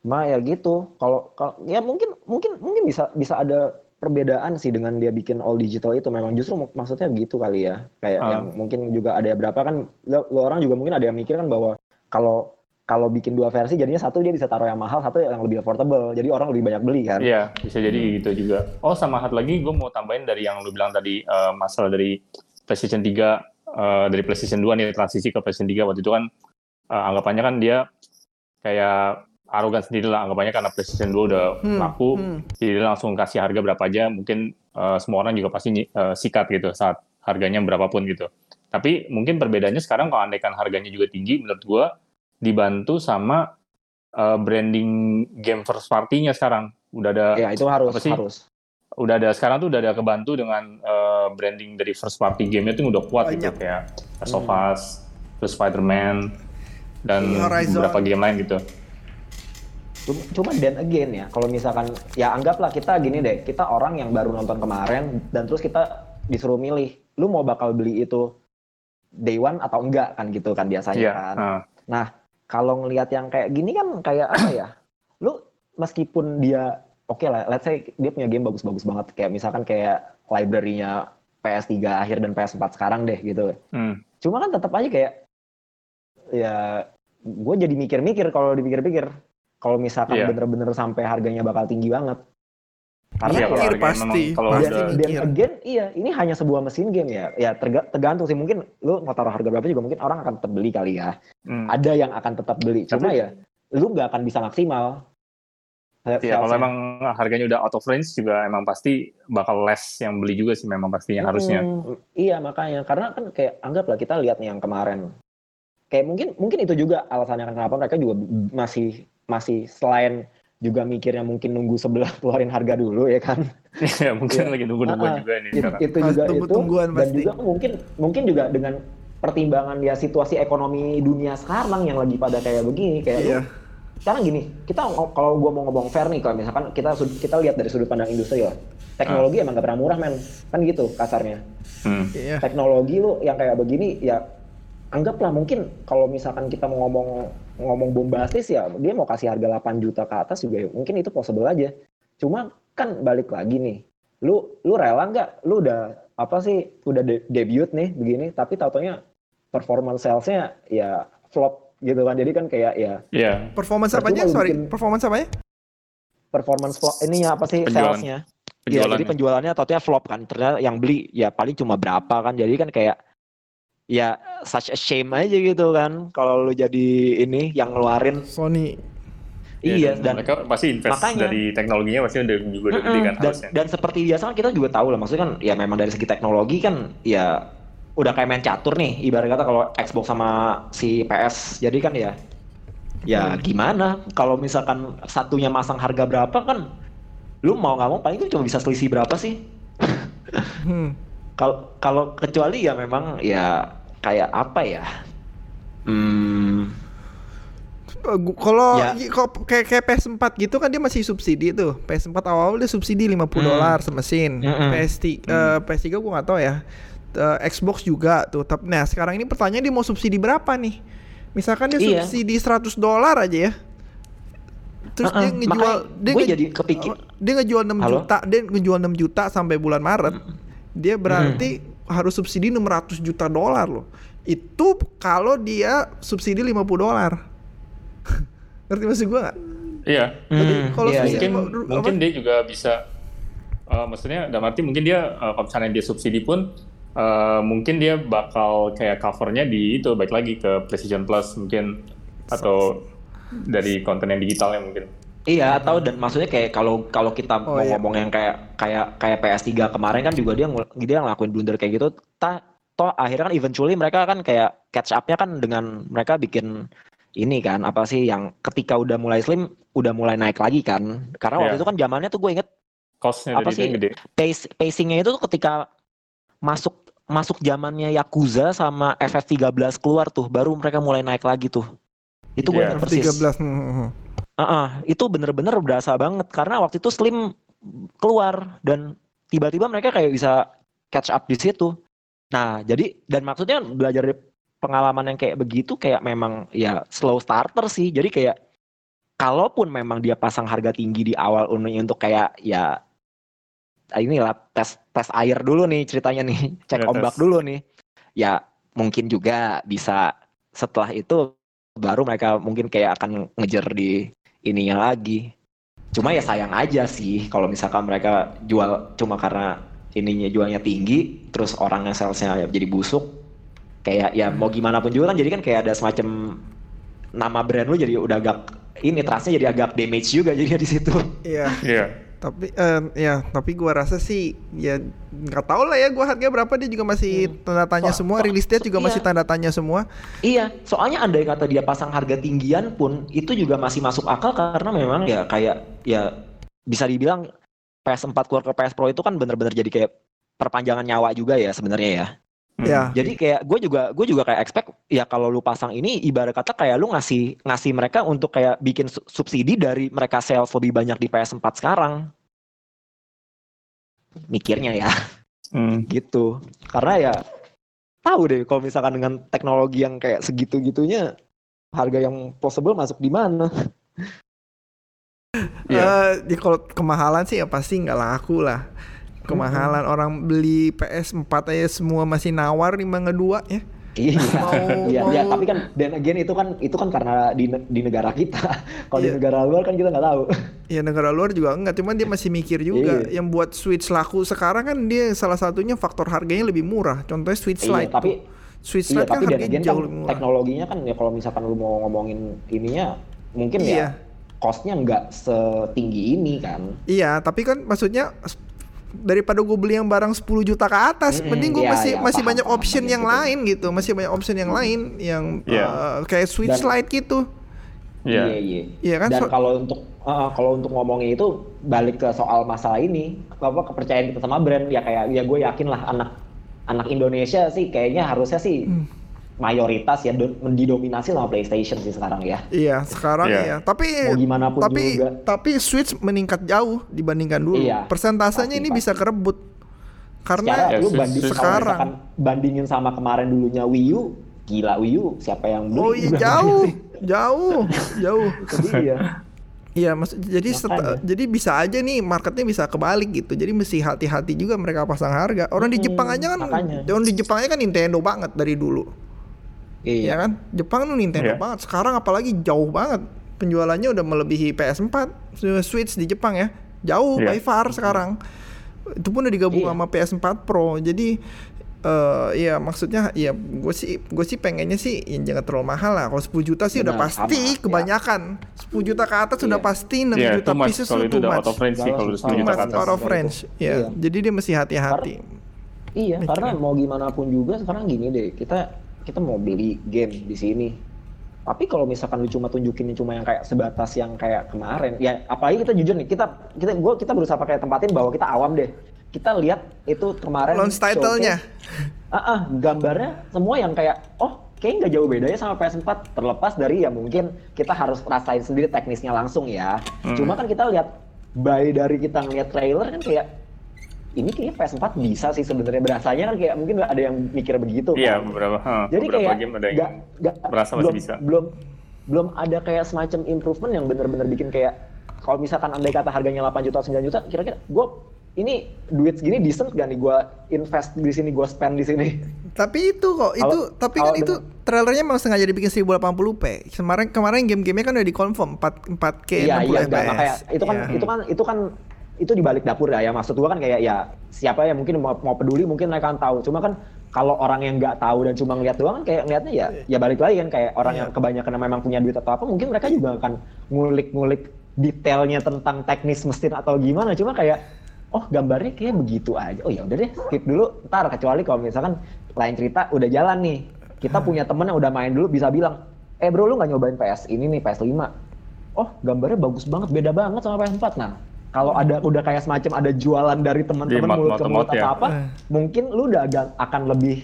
Speaker 4: Ma ya gitu. Kalau kalau ya mungkin mungkin mungkin bisa bisa ada perbedaan sih dengan dia bikin all digital itu memang justru mak- maksudnya begitu kali ya. Kayak
Speaker 3: Ah.
Speaker 4: yang mungkin juga ada berapa kan lo, lo orang juga mungkin ada yang mikir kan bahwa kalau kalau bikin dua versi jadinya satu dia bisa taruh yang mahal, satu yang lebih affordable. Jadi orang lebih banyak beli kan.
Speaker 3: Iya, bisa jadi gitu juga. Oh, sama satu lagi gue mau tambahin dari yang lu bilang tadi eh, masalah dari PlayStation 3 eh, dari PlayStation 2 nih transisi ke PlayStation 3 waktu itu kan eh, anggapannya kan dia kayak arogan sendiri lah anggapannya karena PlayStation 2 udah
Speaker 2: Hmm,
Speaker 3: laku,
Speaker 2: hmm.
Speaker 3: jadi dia langsung kasih harga berapa aja, mungkin eh, semua orang juga pasti eh, sikat gitu saat harganya berapapun gitu. Tapi mungkin perbedaannya sekarang kalau andaikan harganya juga tinggi, menurut gua dibantu sama eh, branding game first party-nya sekarang. Udah ada
Speaker 4: Ya itu harus
Speaker 3: Apa sih?
Speaker 4: harus.
Speaker 3: udah ada sekarang tuh udah ada kebantu dengan eh, branding dari first party game-nya tuh udah kuat gitu
Speaker 2: Banyak.
Speaker 3: kayak Last of Us, terus Spider-Man dan
Speaker 2: Horizon.
Speaker 3: beberapa game lain gitu.
Speaker 4: Cuma- then again ya, kalau misalkan ya anggaplah kita gini deh, kita orang yang baru nonton kemarin dan terus kita disuruh milih, lu mau bakal beli itu day one atau enggak kan gitu kan biasanya
Speaker 3: Iya.
Speaker 4: kan.
Speaker 3: nah,
Speaker 4: Kalau ngelihat yang kayak gini kan kayak apa ya? Lu meskipun dia oke lah, let's say dia punya game bagus-bagus banget kayak misalkan kayak library-nya PS3 akhir dan PS4 sekarang deh gitu.
Speaker 3: Hmm.
Speaker 4: Cuma kan tetap aja kayak ya gue jadi mikir-mikir kalau dipikir-pikir kalau misalkan
Speaker 3: Iya.
Speaker 4: bener-bener sampai harganya bakal tinggi banget. Karena
Speaker 3: Iya,
Speaker 4: ya,
Speaker 3: harganya
Speaker 2: pasti,
Speaker 3: memang kalau
Speaker 2: pasti
Speaker 3: udah-
Speaker 4: dan again iya ini hanya sebuah mesin game ya. Ya terga- tergantung sih mungkin lu mau taruh harga berapa juga mungkin orang akan tetap beli kali ya.
Speaker 3: Hmm.
Speaker 4: Ada yang akan tetap beli. Cuma
Speaker 3: Tapi-
Speaker 4: ya lu nggak akan bisa maksimal.
Speaker 3: Iya, kalau
Speaker 4: Salesnya.
Speaker 3: emang harganya udah out of range juga emang pasti bakal less yang beli juga sih memang pastinya harusnya.
Speaker 4: Mm, iya makanya karena kan kayak anggaplah kita lihat nih yang kemarin kayak mungkin mungkin itu juga alasannya kenapa mereka juga masih masih selain juga mikirnya mungkin nunggu sebelah keluarin harga dulu ya kan
Speaker 3: Iya, mungkin
Speaker 4: Iya.
Speaker 3: lagi nunggu-nunggu
Speaker 4: Ah, ah.
Speaker 3: juga nih
Speaker 4: itu, itu juga itu
Speaker 2: tunggu-tungguan
Speaker 4: dan
Speaker 2: pasti.
Speaker 4: juga mungkin mungkin juga dengan pertimbangan ya situasi ekonomi dunia sekarang yang lagi pada kayak begini kayak lu
Speaker 2: Iya.
Speaker 4: sekarang gini kita kalau gua mau ngomong fair nih kalau misalkan kita kita lihat dari sudut pandang industri lah teknologi emang gak pernah murah men kan gitu kasarnya
Speaker 3: Hmm.
Speaker 2: Iya.
Speaker 4: teknologi lu yang kayak begini ya anggaplah mungkin kalau misalkan kita mau ngomong ngomong bombastis ya dia mau kasih harga 8 juta ke atas juga ya, mungkin itu possible aja cuma kan balik lagi nih lu lu rela nggak lu udah apa sih udah de- debut nih begini tapi tautonya performance salesnya ya flop gitu kan jadi kan kayak ya
Speaker 3: Iya.
Speaker 2: Performance apanya? Sorry,
Speaker 4: bikin-
Speaker 2: performance apanya?
Speaker 4: performance flop ini apa sih
Speaker 3: Penjualan.
Speaker 4: salesnya
Speaker 3: Penjualannya.
Speaker 4: jadi penjualannya taunya flop kan. Ternyata yang beli ya paling cuma berapa kan. Jadi kan kayak ya such a shame aja gitu kan kalau lu jadi ini yang ngeluarin.
Speaker 2: Sony.
Speaker 4: Iya dan
Speaker 3: mereka pasti invest
Speaker 4: makanya-
Speaker 3: dari teknologinya pasti udah juga udah gede kan
Speaker 4: dan,
Speaker 3: harusnya.
Speaker 4: dan seperti biasa kan kita juga tahu lah maksudnya kan ya memang dari segi teknologi kan ya udah kayak main catur nih ibarat kata kalau Xbox sama si PS jadi kan ya ya gimana kalau misalkan satunya masang harga berapa kan lu mau nggak mau paling itu cuma bisa selisih berapa sih
Speaker 2: Hmm.
Speaker 4: kalau kalau kecuali ya memang ya kayak apa ya hmm
Speaker 2: Kalau
Speaker 4: Ya.
Speaker 2: kayak kayak PS4 gitu kan dia masih subsidi tuh. PS4 awal dia subsidi 50
Speaker 4: Hmm.
Speaker 2: dolar semesin.
Speaker 4: Mm-mm.
Speaker 2: PS3 eh, PS3 gua nggak tahu ya. Eh, Xbox juga tuh. Tapi nah sekarang ini pertanyaan dia mau subsidi berapa nih? Misalkan dia
Speaker 4: Iya.
Speaker 2: subsidi 100 dolar aja ya. Terus dia
Speaker 4: Uh-uh,
Speaker 2: ngejual
Speaker 4: makanya
Speaker 2: dia
Speaker 4: gue
Speaker 2: nge-
Speaker 4: jadi kepikir
Speaker 2: apa, dia ngejual 6
Speaker 4: Halo?
Speaker 2: juta, dia ngejual 6 juta sampai bulan Maret. Dia berarti harus subsidi 600 juta dolar loh. Itu kalau dia subsidi 50 dolar. Ngerti maksud gua nggak?
Speaker 3: Iya.
Speaker 4: Hmm,
Speaker 2: kalau
Speaker 4: iya, iya.
Speaker 3: mungkin
Speaker 2: apa-
Speaker 3: mungkin dia juga bisa eh, maksudnya dalam arti mungkin dia eh, kalau misalnya dia subsidi pun eh, mungkin dia bakal kayak covernya di itu baik lagi ke PlayStation Plus mungkin atau dari konten yang digitalnya mungkin.
Speaker 4: Iya atau dan maksudnya kayak kalau kalau kita
Speaker 2: Oh,
Speaker 4: mau
Speaker 2: iya.
Speaker 4: ngomong yang kayak kayak kayak PS3 kemarin kan juga dia dia ngelakuin blunder kayak gitu. Ta, toh akhirnya kan eventually mereka kan kayak catch up-nya kan dengan mereka bikin ini kan apa sih yang ketika udah mulai slim udah mulai naik lagi kan. Karena waktu
Speaker 3: Iya.
Speaker 4: itu kan zamannya tuh gue inget
Speaker 3: Cost-nya
Speaker 4: Apa sih?
Speaker 3: gede.
Speaker 4: pace pacingnya itu tuh ketika masuk masuk zamannya Yakuza sama FF13 keluar tuh baru mereka mulai naik lagi tuh. Itu gue
Speaker 3: Iya.
Speaker 4: inget persis.
Speaker 2: 13. hmm, hmm,
Speaker 4: Heeh, itu bener-bener berasa banget karena waktu itu Slim keluar dan tiba-tiba mereka kayak bisa catch up di situ. Nah, jadi dan maksudnya belajar dari pengalaman yang kayak begitu kayak memang ya slow starter sih. Jadi kayak kalaupun memang dia pasang harga tinggi di awal untuk kayak ya inilah tes tes air dulu nih ceritanya nih, cek
Speaker 3: Ya,
Speaker 4: ombak
Speaker 3: tes.
Speaker 4: dulu nih. Ya mungkin juga bisa setelah itu baru mereka mungkin kayak akan ngejar di ininya lagi. Cuma ya sayang aja sih kalau misalkan mereka jual cuma karena ininya jualnya tinggi, terus orangnya salesnya ya jadi busuk. Kayak ya mau gimana pun juga kan jadi kan kayak ada semacam nama brand lu jadi udah agak ini trustnya jadi agak damage juga jadi di situ.
Speaker 2: Iya.
Speaker 3: Iya.
Speaker 2: Tapi eh, ya, tapi gua rasa sih ya nggak tahu lah ya gua harga berapa dia juga masih tanda tanya
Speaker 4: So-
Speaker 2: semua,
Speaker 4: so-
Speaker 2: rilis date
Speaker 4: so-
Speaker 2: juga masih
Speaker 4: iya.
Speaker 2: tanda tanya semua.
Speaker 4: Iya, soalnya andai kata dia pasang harga tinggian pun itu juga masih masuk akal karena memang ya kayak ya bisa dibilang PS4 keluar ke PS Pro itu kan bener-bener jadi kayak perpanjangan nyawa juga ya sebenarnya ya.
Speaker 3: Hmm.
Speaker 2: Ya.
Speaker 4: Jadi kayak gue juga gue juga kayak expect ya kalau lu pasang ini ibarat kata kayak lu ngasih ngasih mereka untuk kayak bikin su- subsidi dari mereka sales lebih banyak di PS4 sekarang. Mikirnya ya
Speaker 3: Hmm.
Speaker 4: gitu. Karena ya tahu deh kalau misalkan dengan teknologi yang kayak segitu-gitunya harga yang possible masuk di mana.
Speaker 3: Iya.
Speaker 2: Eh, di kalau kemahalan sih ya pasti nggak laku lah. Kemahalan orang beli PS4 aja semua masih nawar lima ngedua ya.
Speaker 4: Iya,
Speaker 2: Mau-
Speaker 4: iya,
Speaker 2: mau-
Speaker 4: iya, tapi kan dan again itu kan itu kan karena di di negara kita. Kalau di
Speaker 2: Iya.
Speaker 4: negara luar kan kita nggak tahu.
Speaker 2: Ya negara luar juga enggak, cuman dia masih mikir juga.
Speaker 4: Iya.
Speaker 2: Yang buat Switch laku sekarang kan dia salah satunya faktor harganya lebih murah. Contohnya Switch
Speaker 4: Iya,
Speaker 2: Lite.
Speaker 4: tapi
Speaker 2: tuh. Switch
Speaker 4: iya,
Speaker 2: Lite kan
Speaker 4: tapi dan
Speaker 2: harganya
Speaker 4: again kan
Speaker 2: jauh lebih murah.
Speaker 4: teknologinya kan ya kalau misalkan lu mau ngomongin ininya mungkin
Speaker 2: Iya.
Speaker 4: ya costnya nggak setinggi ini kan.
Speaker 2: Iya, tapi kan maksudnya daripada gue beli yang barang 10 juta ke atas,
Speaker 4: Mm-mm,
Speaker 2: mending gue
Speaker 4: iya,
Speaker 2: masih
Speaker 4: iya,
Speaker 2: masih
Speaker 4: paham,
Speaker 2: banyak option
Speaker 4: paham,
Speaker 2: yang
Speaker 4: gitu.
Speaker 2: lain gitu, masih banyak option yang lain yang
Speaker 3: Iya.
Speaker 2: eh, kayak Switch
Speaker 4: Dan-
Speaker 2: Lite gitu.
Speaker 3: Iya.
Speaker 4: Iya, iya.
Speaker 2: Iya kan,
Speaker 4: Dan
Speaker 2: so-
Speaker 4: kalau untuk uh, kalau untuk ngomongin itu balik ke soal masalah ini, apa kepercayaan kita sama brand ya kayak ya gue yakin lah anak anak Indonesia sih kayaknya harusnya sih
Speaker 2: Hmm.
Speaker 4: Mayoritas ya do- didominasi sama PlayStation sih sekarang ya.
Speaker 2: Iya, sekarang
Speaker 3: Iya.
Speaker 2: iya. Tapi
Speaker 4: Mau gimana pun
Speaker 2: tapi
Speaker 4: juga.
Speaker 2: tapi Switch meningkat jauh dibandingkan dulu.
Speaker 4: Iya,
Speaker 2: Persentasenya
Speaker 4: pasti,
Speaker 2: ini
Speaker 4: pasti.
Speaker 2: bisa kerebut.
Speaker 4: Secara
Speaker 2: Karena
Speaker 3: Ya,
Speaker 4: lu banding kalau
Speaker 2: sekarang.
Speaker 4: bandingin sama kemarin dulunya Wii U, gila Wii U siapa yang beli?
Speaker 2: oh iya jauh, jauh, jauh.
Speaker 4: Jadi ya.
Speaker 2: Iya, maksud jadi set-
Speaker 4: Makanya.
Speaker 2: jadi bisa aja nih marketnya bisa kebalik gitu. Jadi mesti hati-hati juga mereka pasang harga. Orang di
Speaker 4: Mm-mm,
Speaker 2: Jepang aja kan,
Speaker 4: makanya.
Speaker 2: orang di Jepang aja kan Nintendo banget dari dulu.
Speaker 4: Iya.
Speaker 2: Ya kan? Jepang tuh Nintendo
Speaker 3: Iya.
Speaker 2: banget. Sekarang apalagi jauh banget. Penjualannya udah melebihi PS4, Switch di Jepang ya. Jauh
Speaker 3: Iya.
Speaker 2: by far sekarang. Itu pun udah digabung
Speaker 4: Iya.
Speaker 2: sama PS4 Pro. Jadi eh ya maksudnya ya gue sih gue sih pengennya sih ya jangan terlalu mahal lah. Kalau 10 juta sih udah
Speaker 4: Benar,
Speaker 2: pasti
Speaker 4: sama, ya.
Speaker 2: kebanyakan. 10 juta ke atas udah
Speaker 4: Iya.
Speaker 2: pasti 6
Speaker 3: Iya,
Speaker 2: juta
Speaker 3: too much.
Speaker 2: pieces
Speaker 3: itu udah out of range sih
Speaker 4: Kalau
Speaker 3: kalau udah
Speaker 4: too
Speaker 3: 10
Speaker 2: Too
Speaker 3: juta ke atas.
Speaker 2: out of range. Ya,
Speaker 4: Iya.
Speaker 2: jadi dia mesti hati-hati.
Speaker 4: Iya,
Speaker 2: Mikir.
Speaker 4: karena mau gimana pun juga sekarang gini deh, kita kita mau beli game di sini. Tapi kalau misalkan lu cuma tunjukin cuma yang kayak sebatas yang kayak kemarin, ya apalagi kita jujur nih, kita kita gua kita berusaha pakai tempatin bahwa kita awam deh. Kita lihat itu kemarin
Speaker 2: Launch title-nya.
Speaker 4: Ah, ah, gambarnya semua yang kayak oh kayak nggak jauh bedanya sama PS4 terlepas dari ya mungkin kita harus rasain sendiri teknisnya langsung ya.
Speaker 3: Hmm.
Speaker 4: Cuma kan kita lihat by dari kita ngeliat trailer kan kayak ini kayaknya PS4 bisa sih sebenarnya berasanya kan kayak mungkin ada yang mikir begitu
Speaker 3: Iya,
Speaker 4: kan.
Speaker 3: beberapa. huh,
Speaker 4: Jadi
Speaker 3: beberapa
Speaker 4: kayak
Speaker 3: game ada yang
Speaker 4: nggak- nggak-
Speaker 3: berasa masih
Speaker 4: belum,
Speaker 3: bisa.
Speaker 4: Belum belum ada kayak semacam improvement yang benar-benar bikin kayak kalau misalkan andai kata harganya 8 juta 9 juta kira-kira gue ini duit segini decent gak nih gue invest di sini gue spend di sini
Speaker 2: Tapi itu kok, itu
Speaker 4: Kalau-
Speaker 2: tapi kan itu trailernya memang sengaja dibikin 1080p. Kemarin kemarin game-gamenya kan udah dikonfirm 4 4K 60
Speaker 4: iya iya
Speaker 2: fps.
Speaker 4: enggak makanya itu kan
Speaker 2: Iya.
Speaker 4: itu kan itu kan itu di balik dapur ya. Ya maksud gua kan kayak ya siapa yang mungkin mau, mau peduli mungkin mereka kan tahu. Cuma kan kalau orang yang nggak tahu dan cuma ngeliat doang kan kayak ngeliatnya ya ya balik lagi kan kayak orang
Speaker 2: Iya.
Speaker 4: yang kebanyakan memang punya duit atau apa mungkin mereka juga akan ngulik-ngulik detailnya tentang teknis mesin atau gimana. Cuma kayak oh gambarnya kayak begitu aja. Oh ya udah deh skip dulu. Ntar kecuali kalau misalkan lain cerita udah jalan nih. Kita punya temen yang udah main dulu bisa bilang eh bro lu nggak nyobain PS ini nih PS 5 oh gambarnya bagus banget beda banget sama PS4 nah kalau ada udah kayak semacam ada jualan dari teman-teman mulut ke mulut
Speaker 3: mod-mod ya.
Speaker 4: atau apa
Speaker 2: Eh.
Speaker 4: mungkin lu udah agak akan lebih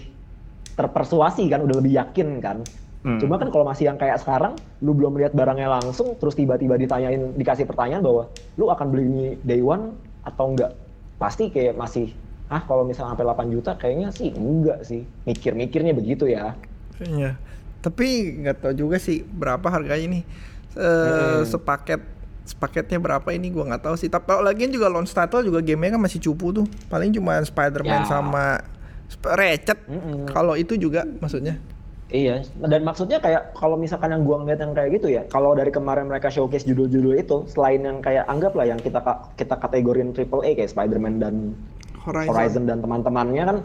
Speaker 4: terpersuasi kan udah lebih yakin kan
Speaker 3: Hmm.
Speaker 4: cuma kan kalau masih yang kayak sekarang lu belum lihat barangnya langsung terus tiba-tiba ditanyain dikasih pertanyaan bahwa lu akan beli ini day one atau enggak pasti kayak masih ah kalau misalnya sampai 8 juta kayaknya sih enggak sih mikir-mikirnya begitu ya
Speaker 2: Iya. Tapi nggak tahu juga sih berapa harganya nih. Eh, sepaket sepaketnya berapa ini gua nggak tahu sih. Tapi kalau lagian juga launch title juga gamenya kan masih cupu tuh. Paling cuma Spider-Man
Speaker 4: Ya.
Speaker 2: sama Sp- Ratchet.
Speaker 4: Mm-mm.
Speaker 2: Kalau itu juga maksudnya.
Speaker 4: Iya, dan maksudnya kayak kalau misalkan yang gua ngeliat yang kayak gitu ya, kalau dari kemarin mereka showcase judul-judul itu, selain yang kayak anggaplah yang kita kita kategorin triple A kayak Spider-Man dan
Speaker 2: Horizon.
Speaker 4: Horizon dan teman-temannya kan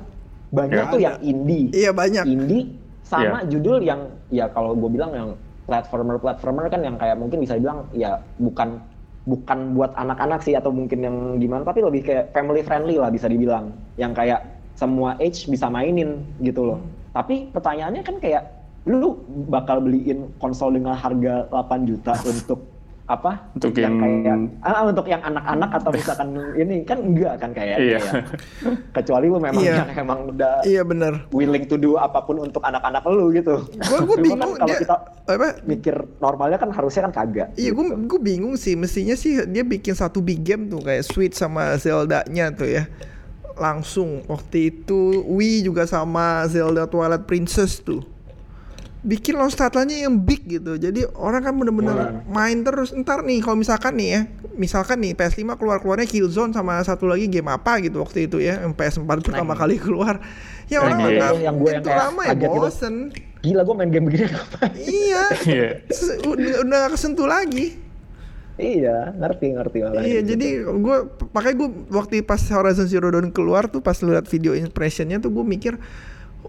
Speaker 4: banyak
Speaker 3: Ya,
Speaker 4: tuh
Speaker 2: ada.
Speaker 4: yang indie.
Speaker 2: Iya banyak.
Speaker 4: Indie sama
Speaker 3: Iya.
Speaker 4: judul yang ya kalau gue bilang yang platformer-platformer kan yang kayak mungkin bisa dibilang ya bukan bukan buat anak-anak sih atau mungkin yang gimana tapi lebih kayak family friendly lah bisa dibilang. Yang kayak semua age bisa mainin gitu loh. Tapi pertanyaannya kan kayak lu bakal beliin konsol dengan harga 8 juta untuk apa
Speaker 3: Untuk
Speaker 4: yang
Speaker 3: game-
Speaker 4: kayak ah, untuk yang anak-anak atau misalkan ini kan enggak kan kayak
Speaker 3: Iya.
Speaker 4: kecuali lu memang
Speaker 2: Iya.
Speaker 4: yang emang udah
Speaker 2: Iya bener.
Speaker 4: willing to do apa pun untuk anak-anak lu gitu.
Speaker 2: Gue gue
Speaker 4: Cuma
Speaker 2: bingung
Speaker 4: kan kalau
Speaker 2: dia
Speaker 4: kita
Speaker 2: apa?
Speaker 4: mikir normalnya kan harusnya kan kagak.
Speaker 2: Iya gue
Speaker 4: gitu.
Speaker 2: gue bingung sih mestinya sih dia bikin satu big game tuh kayak Switch sama Zelda-nya tuh ya langsung waktu itu Wii juga sama Zelda Twilight Princess tuh bikin launch title-nya yang big gitu. Jadi orang kan bener-bener main terus. Ntar nih kalau misalkan nih ya, misalkan nih PS5 keluar-keluarnya Killzone sama satu lagi game apa gitu waktu itu ya, yang PS4 pertama kali keluar. Ya orang
Speaker 3: Nah, iya.
Speaker 2: nggak
Speaker 4: Yang gue yang
Speaker 2: itu
Speaker 4: kayak
Speaker 2: lama ya
Speaker 4: gitu.
Speaker 2: bosen.
Speaker 4: Gila gue main game begini ngapain?
Speaker 2: iya.
Speaker 3: Iya.
Speaker 2: Udah, udah gak kesentuh lagi.
Speaker 4: iya, ngerti ngerti makanya
Speaker 2: Iya,
Speaker 4: gitu.
Speaker 2: jadi gue pakai gue waktu pas Horizon Zero Dawn keluar tuh pas lihat video impressionnya tuh gue mikir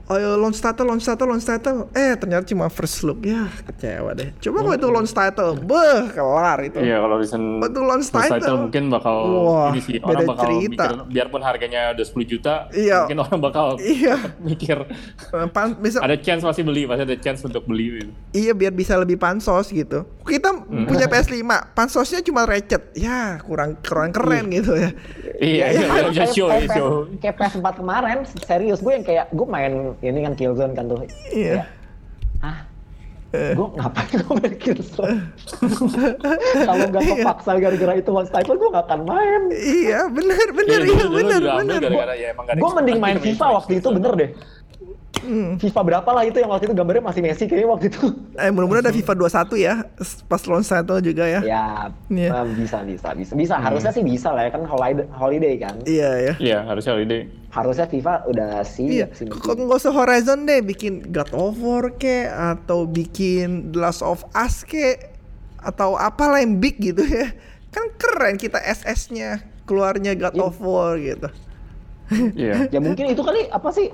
Speaker 2: Ayo launch title, launch title, launch title. Eh ternyata cuma first look. Ya kecewa deh. Coba kalau itu launch title, beh kelar itu.
Speaker 3: Iya, kalau recent
Speaker 2: Betul launch
Speaker 3: launch
Speaker 2: title.
Speaker 3: title mungkin bakal
Speaker 2: Wah,
Speaker 3: ini sih
Speaker 2: beda
Speaker 3: orang bakal
Speaker 2: cerita.
Speaker 3: mikir biarpun harganya udah 10 juta,
Speaker 2: Iya.
Speaker 3: mungkin orang bakal
Speaker 2: Iya.
Speaker 3: mikir
Speaker 2: Eh, Pan, bisa,
Speaker 3: ada chance masih beli, pasti ada chance untuk beli gitu.
Speaker 2: iya biar bisa lebih pansos gitu. Kita
Speaker 3: Hmm.
Speaker 2: punya PS5, pansosnya cuma recet. Ya kurang kurang keren gitu ya.
Speaker 3: Iya, iya,
Speaker 4: Kayak-
Speaker 3: bisa show,
Speaker 4: kayak,
Speaker 3: ya, show.
Speaker 4: kayak PS4 kemarin, serius gue yang kayak gue ini kan Killzone kan tuh.
Speaker 2: Iya.
Speaker 4: Ah, gue ngapain gue main Killzone? Kalau nggak
Speaker 2: Iya.
Speaker 4: kepaksa gara-gara itu one title gue nggak akan main.
Speaker 2: Iya bener bener
Speaker 3: Iya,
Speaker 2: iya bener bener.
Speaker 3: gara-gara ya
Speaker 4: Gue mending main FIFA waktu itu bener deh.
Speaker 2: Hmm.
Speaker 4: FIFA berapa lah itu yang waktu itu gambarnya masih Messi kayaknya waktu itu.
Speaker 2: Eh mudah-mudahan ada FIFA 21 ya pas launch title juga ya.
Speaker 4: ya
Speaker 2: Iya.
Speaker 4: eh, bisa bisa bisa bisa harusnya sih bisa lah ya kan holiday, holiday kan.
Speaker 2: Iya ya.
Speaker 3: Iya, harusnya holiday.
Speaker 4: Harusnya FIFA udah siap sih.
Speaker 2: kok nggak usah Horizon deh, bikin God of War ke atau bikin The Last of Us ke atau apalah yang big gitu ya. Kan keren kita SS-nya keluarnya God
Speaker 4: Iya.
Speaker 2: of War gitu.
Speaker 3: Iya.
Speaker 4: Ya mungkin itu kali apa sih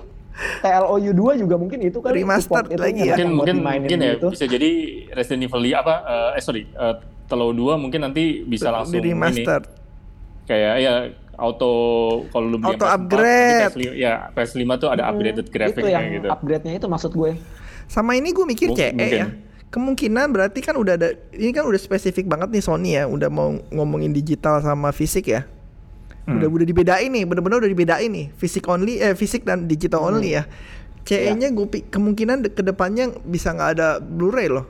Speaker 4: TLOU 2 juga mungkin itu kan
Speaker 2: Remastered
Speaker 4: support
Speaker 2: lagi ya.
Speaker 4: mereka
Speaker 3: mungkin mungkin mungkin ya
Speaker 4: gitu.
Speaker 3: bisa jadi Resident Evil apa eh, eh sorry eh, Telur 2 mungkin nanti bisa langsung
Speaker 2: di
Speaker 3: ini
Speaker 2: remaster.
Speaker 3: kayak ya auto kalau lu beli
Speaker 2: Auto
Speaker 3: PS4,
Speaker 2: upgrade.
Speaker 3: nanti PS5, ya PS5 tuh ada upgraded
Speaker 4: itu
Speaker 3: grafiknya
Speaker 4: yang
Speaker 3: gitu.
Speaker 4: upgrade-nya itu maksud gue.
Speaker 2: Sama ini gue mikir
Speaker 3: Mungkin-
Speaker 2: CE
Speaker 3: mungkin.
Speaker 2: ya. Kemungkinan berarti kan udah ada ini kan udah spesifik banget nih Sony ya, udah mau ngomongin digital sama fisik ya.
Speaker 3: Hmm.
Speaker 2: Udah udah dibedain nih, bener-bener udah dibedain nih, fisik only eh fisik dan digital
Speaker 3: Hmm.
Speaker 2: only ya. CE-nya gue pi- kemungkinan de- ke depannya bisa nggak ada Blu-ray loh.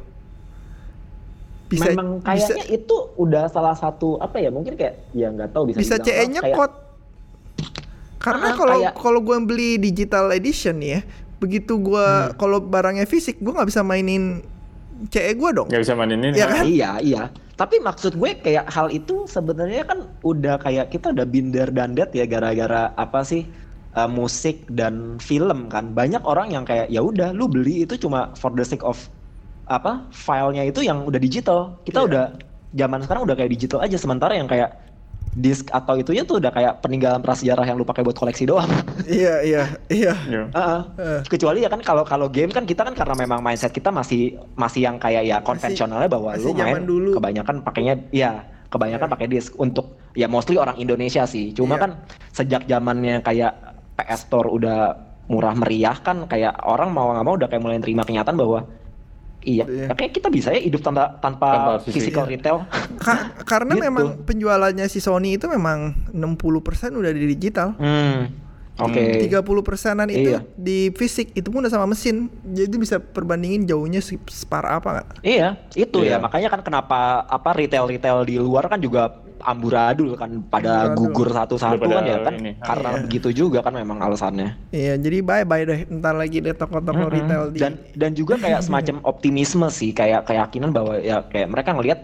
Speaker 2: Bisa
Speaker 4: Memang
Speaker 2: bisa
Speaker 4: kayaknya itu udah salah satu apa ya mungkin kayak ya nggak tahu bisa
Speaker 2: bisa CE-nya
Speaker 4: kayak-
Speaker 2: code. Karena
Speaker 4: Ah,
Speaker 2: kalau
Speaker 4: kayak-
Speaker 2: kalau gue beli digital edition nih ya, begitu gue
Speaker 3: Hmm.
Speaker 2: kalau barangnya fisik gue nggak bisa mainin CE gue dong.
Speaker 3: Nggak bisa mainin ini.
Speaker 2: Iya kan?
Speaker 4: Iya, iya. Tapi maksud gue kayak hal itu sebenarnya kan udah kayak kita udah binder dan dead ya gara-gara apa sih uh, musik dan film kan. Banyak orang yang kayak ya udah lu beli itu cuma for the sake of apa filenya itu yang udah digital. Kita
Speaker 2: Iya.
Speaker 4: udah zaman sekarang udah kayak digital aja sementara yang kayak disk atau itunya tuh udah kayak peninggalan prasejarah yang lu pakai buat koleksi doang.
Speaker 2: Iya iya iya.
Speaker 3: Iya.
Speaker 4: Heeh. Kecuali ya kan kalau kalau game kan kita kan karena memang mindset kita masih masih yang kayak ya konvensionalnya bahwa
Speaker 2: masih
Speaker 4: lu main
Speaker 2: dulu.
Speaker 4: kebanyakan pakainya ya kebanyakan
Speaker 2: Iya.
Speaker 4: pakai disk untuk ya mostly orang Indonesia sih. Cuma
Speaker 2: Iya.
Speaker 4: kan sejak zamannya kayak PS Store udah murah meriah kan kayak orang mau nggak mau udah kayak mulai terima kenyataan bahwa iya,
Speaker 2: Iya.
Speaker 4: kayak kita bisa ya hidup tanpa tanpa, physical
Speaker 2: Iya.
Speaker 4: retail.
Speaker 2: Ka- karena
Speaker 4: Gitu.
Speaker 2: memang penjualannya si Sony itu memang 60% udah di digital.
Speaker 4: Hmm. Oke.
Speaker 2: 30 persenan itu
Speaker 4: Iya.
Speaker 2: di fisik itu pun udah sama mesin. Jadi bisa perbandingin jauhnya se- separah apa nggak?
Speaker 4: Iya, itu
Speaker 3: Iya.
Speaker 4: ya. Makanya kan kenapa apa retail-retail di luar kan juga amburadul kan pada
Speaker 2: Amburadul.
Speaker 4: gugur satu-satu
Speaker 3: Udah
Speaker 4: kan ya kan.
Speaker 3: ini.
Speaker 4: Karena
Speaker 2: Iya.
Speaker 4: begitu juga kan memang alasannya.
Speaker 2: Iya, jadi bye bye deh. Ntar lagi deh toko-toko
Speaker 4: Mm-mm.
Speaker 2: retail di.
Speaker 4: Dan dan juga kayak semacam optimisme sih, kayak keyakinan bahwa ya kayak mereka ngelihat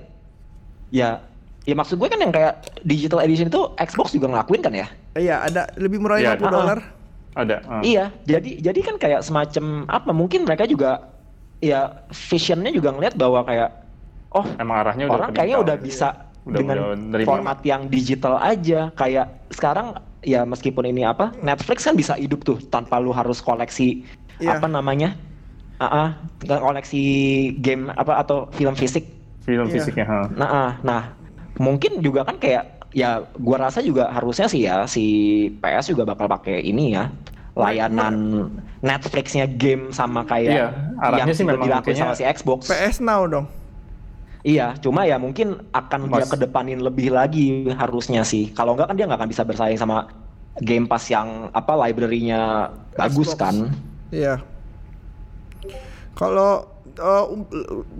Speaker 4: ya ya maksud gue kan yang kayak digital edition itu Xbox juga ngelakuin kan ya.
Speaker 2: Iya, ada lebih murah
Speaker 3: Iya,
Speaker 2: 50
Speaker 4: ada.
Speaker 2: dolar.
Speaker 3: Ada. ah.
Speaker 4: Iya, jadi jadi kan kayak semacam apa? Mungkin mereka juga ya visionnya juga ngelihat bahwa kayak oh
Speaker 3: Emang arahnya udah
Speaker 4: orang
Speaker 3: ke
Speaker 4: kayaknya udah bisa
Speaker 3: Udah-
Speaker 4: dengan
Speaker 3: udah nerima.
Speaker 4: format yang digital aja kayak sekarang ya meskipun ini apa Netflix kan bisa hidup tuh tanpa lu harus koleksi
Speaker 2: Iya.
Speaker 4: apa namanya Ah, ah, nggak koleksi game apa atau film fisik
Speaker 3: Film
Speaker 2: Iya.
Speaker 3: fisiknya. ha.
Speaker 4: nah ah, nah mungkin juga kan kayak ya gua rasa juga harusnya sih ya si PS juga bakal pakai ini ya layanan Netflixnya game sama kayak
Speaker 3: Iya, arahnya
Speaker 4: yang
Speaker 3: sih
Speaker 4: sudah
Speaker 3: memang
Speaker 4: dilakuin sama si Xbox
Speaker 2: PS Now dong.
Speaker 4: Iya, cuma ya mungkin akan dia
Speaker 3: Mas-
Speaker 4: kedepanin lebih lagi harusnya sih. Kalau enggak kan dia nggak akan bisa bersaing sama Game Pass yang apa library-nya bagus kan.
Speaker 2: Iya. Kalau uh,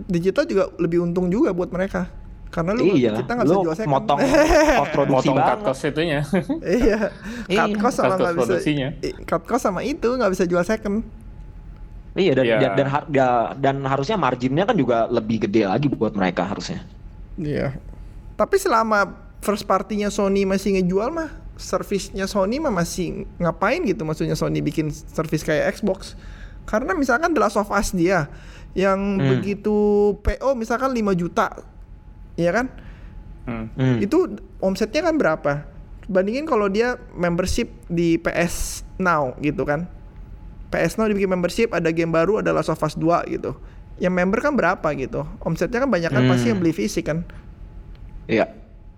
Speaker 2: digital juga lebih untung juga buat mereka. Karena lu
Speaker 4: iya,
Speaker 2: kita nggak bisa jual second.
Speaker 4: motong cost produksi
Speaker 3: Motong cut cost itunya.
Speaker 2: iya. Cut cost sama nggak bisa. Cut cost sama itu nggak bisa jual second.
Speaker 4: Iya dan
Speaker 3: Iya.
Speaker 4: dan dan, har- ya- dan harusnya marginnya kan juga lebih gede lagi buat mereka harusnya.
Speaker 2: Iya. Tapi selama first partinya Sony masih ngejual mah, servisnya Sony mah masih ngapain gitu maksudnya Sony bikin servis kayak Xbox. Karena misalkan The Last of Us dia yang
Speaker 4: Hmm.
Speaker 2: begitu PO misalkan 5 juta. Iya kan?
Speaker 3: Hmm.
Speaker 4: Hmm.
Speaker 2: Itu omsetnya kan berapa? Bandingin kalau dia membership di PS Now gitu kan. PS Now dibikin membership, ada game baru, ada Last of Us 2 gitu. Yang member kan berapa gitu? Omsetnya kan banyak kan pasti yang
Speaker 4: Hmm.
Speaker 2: beli fisik kan.
Speaker 4: Iya.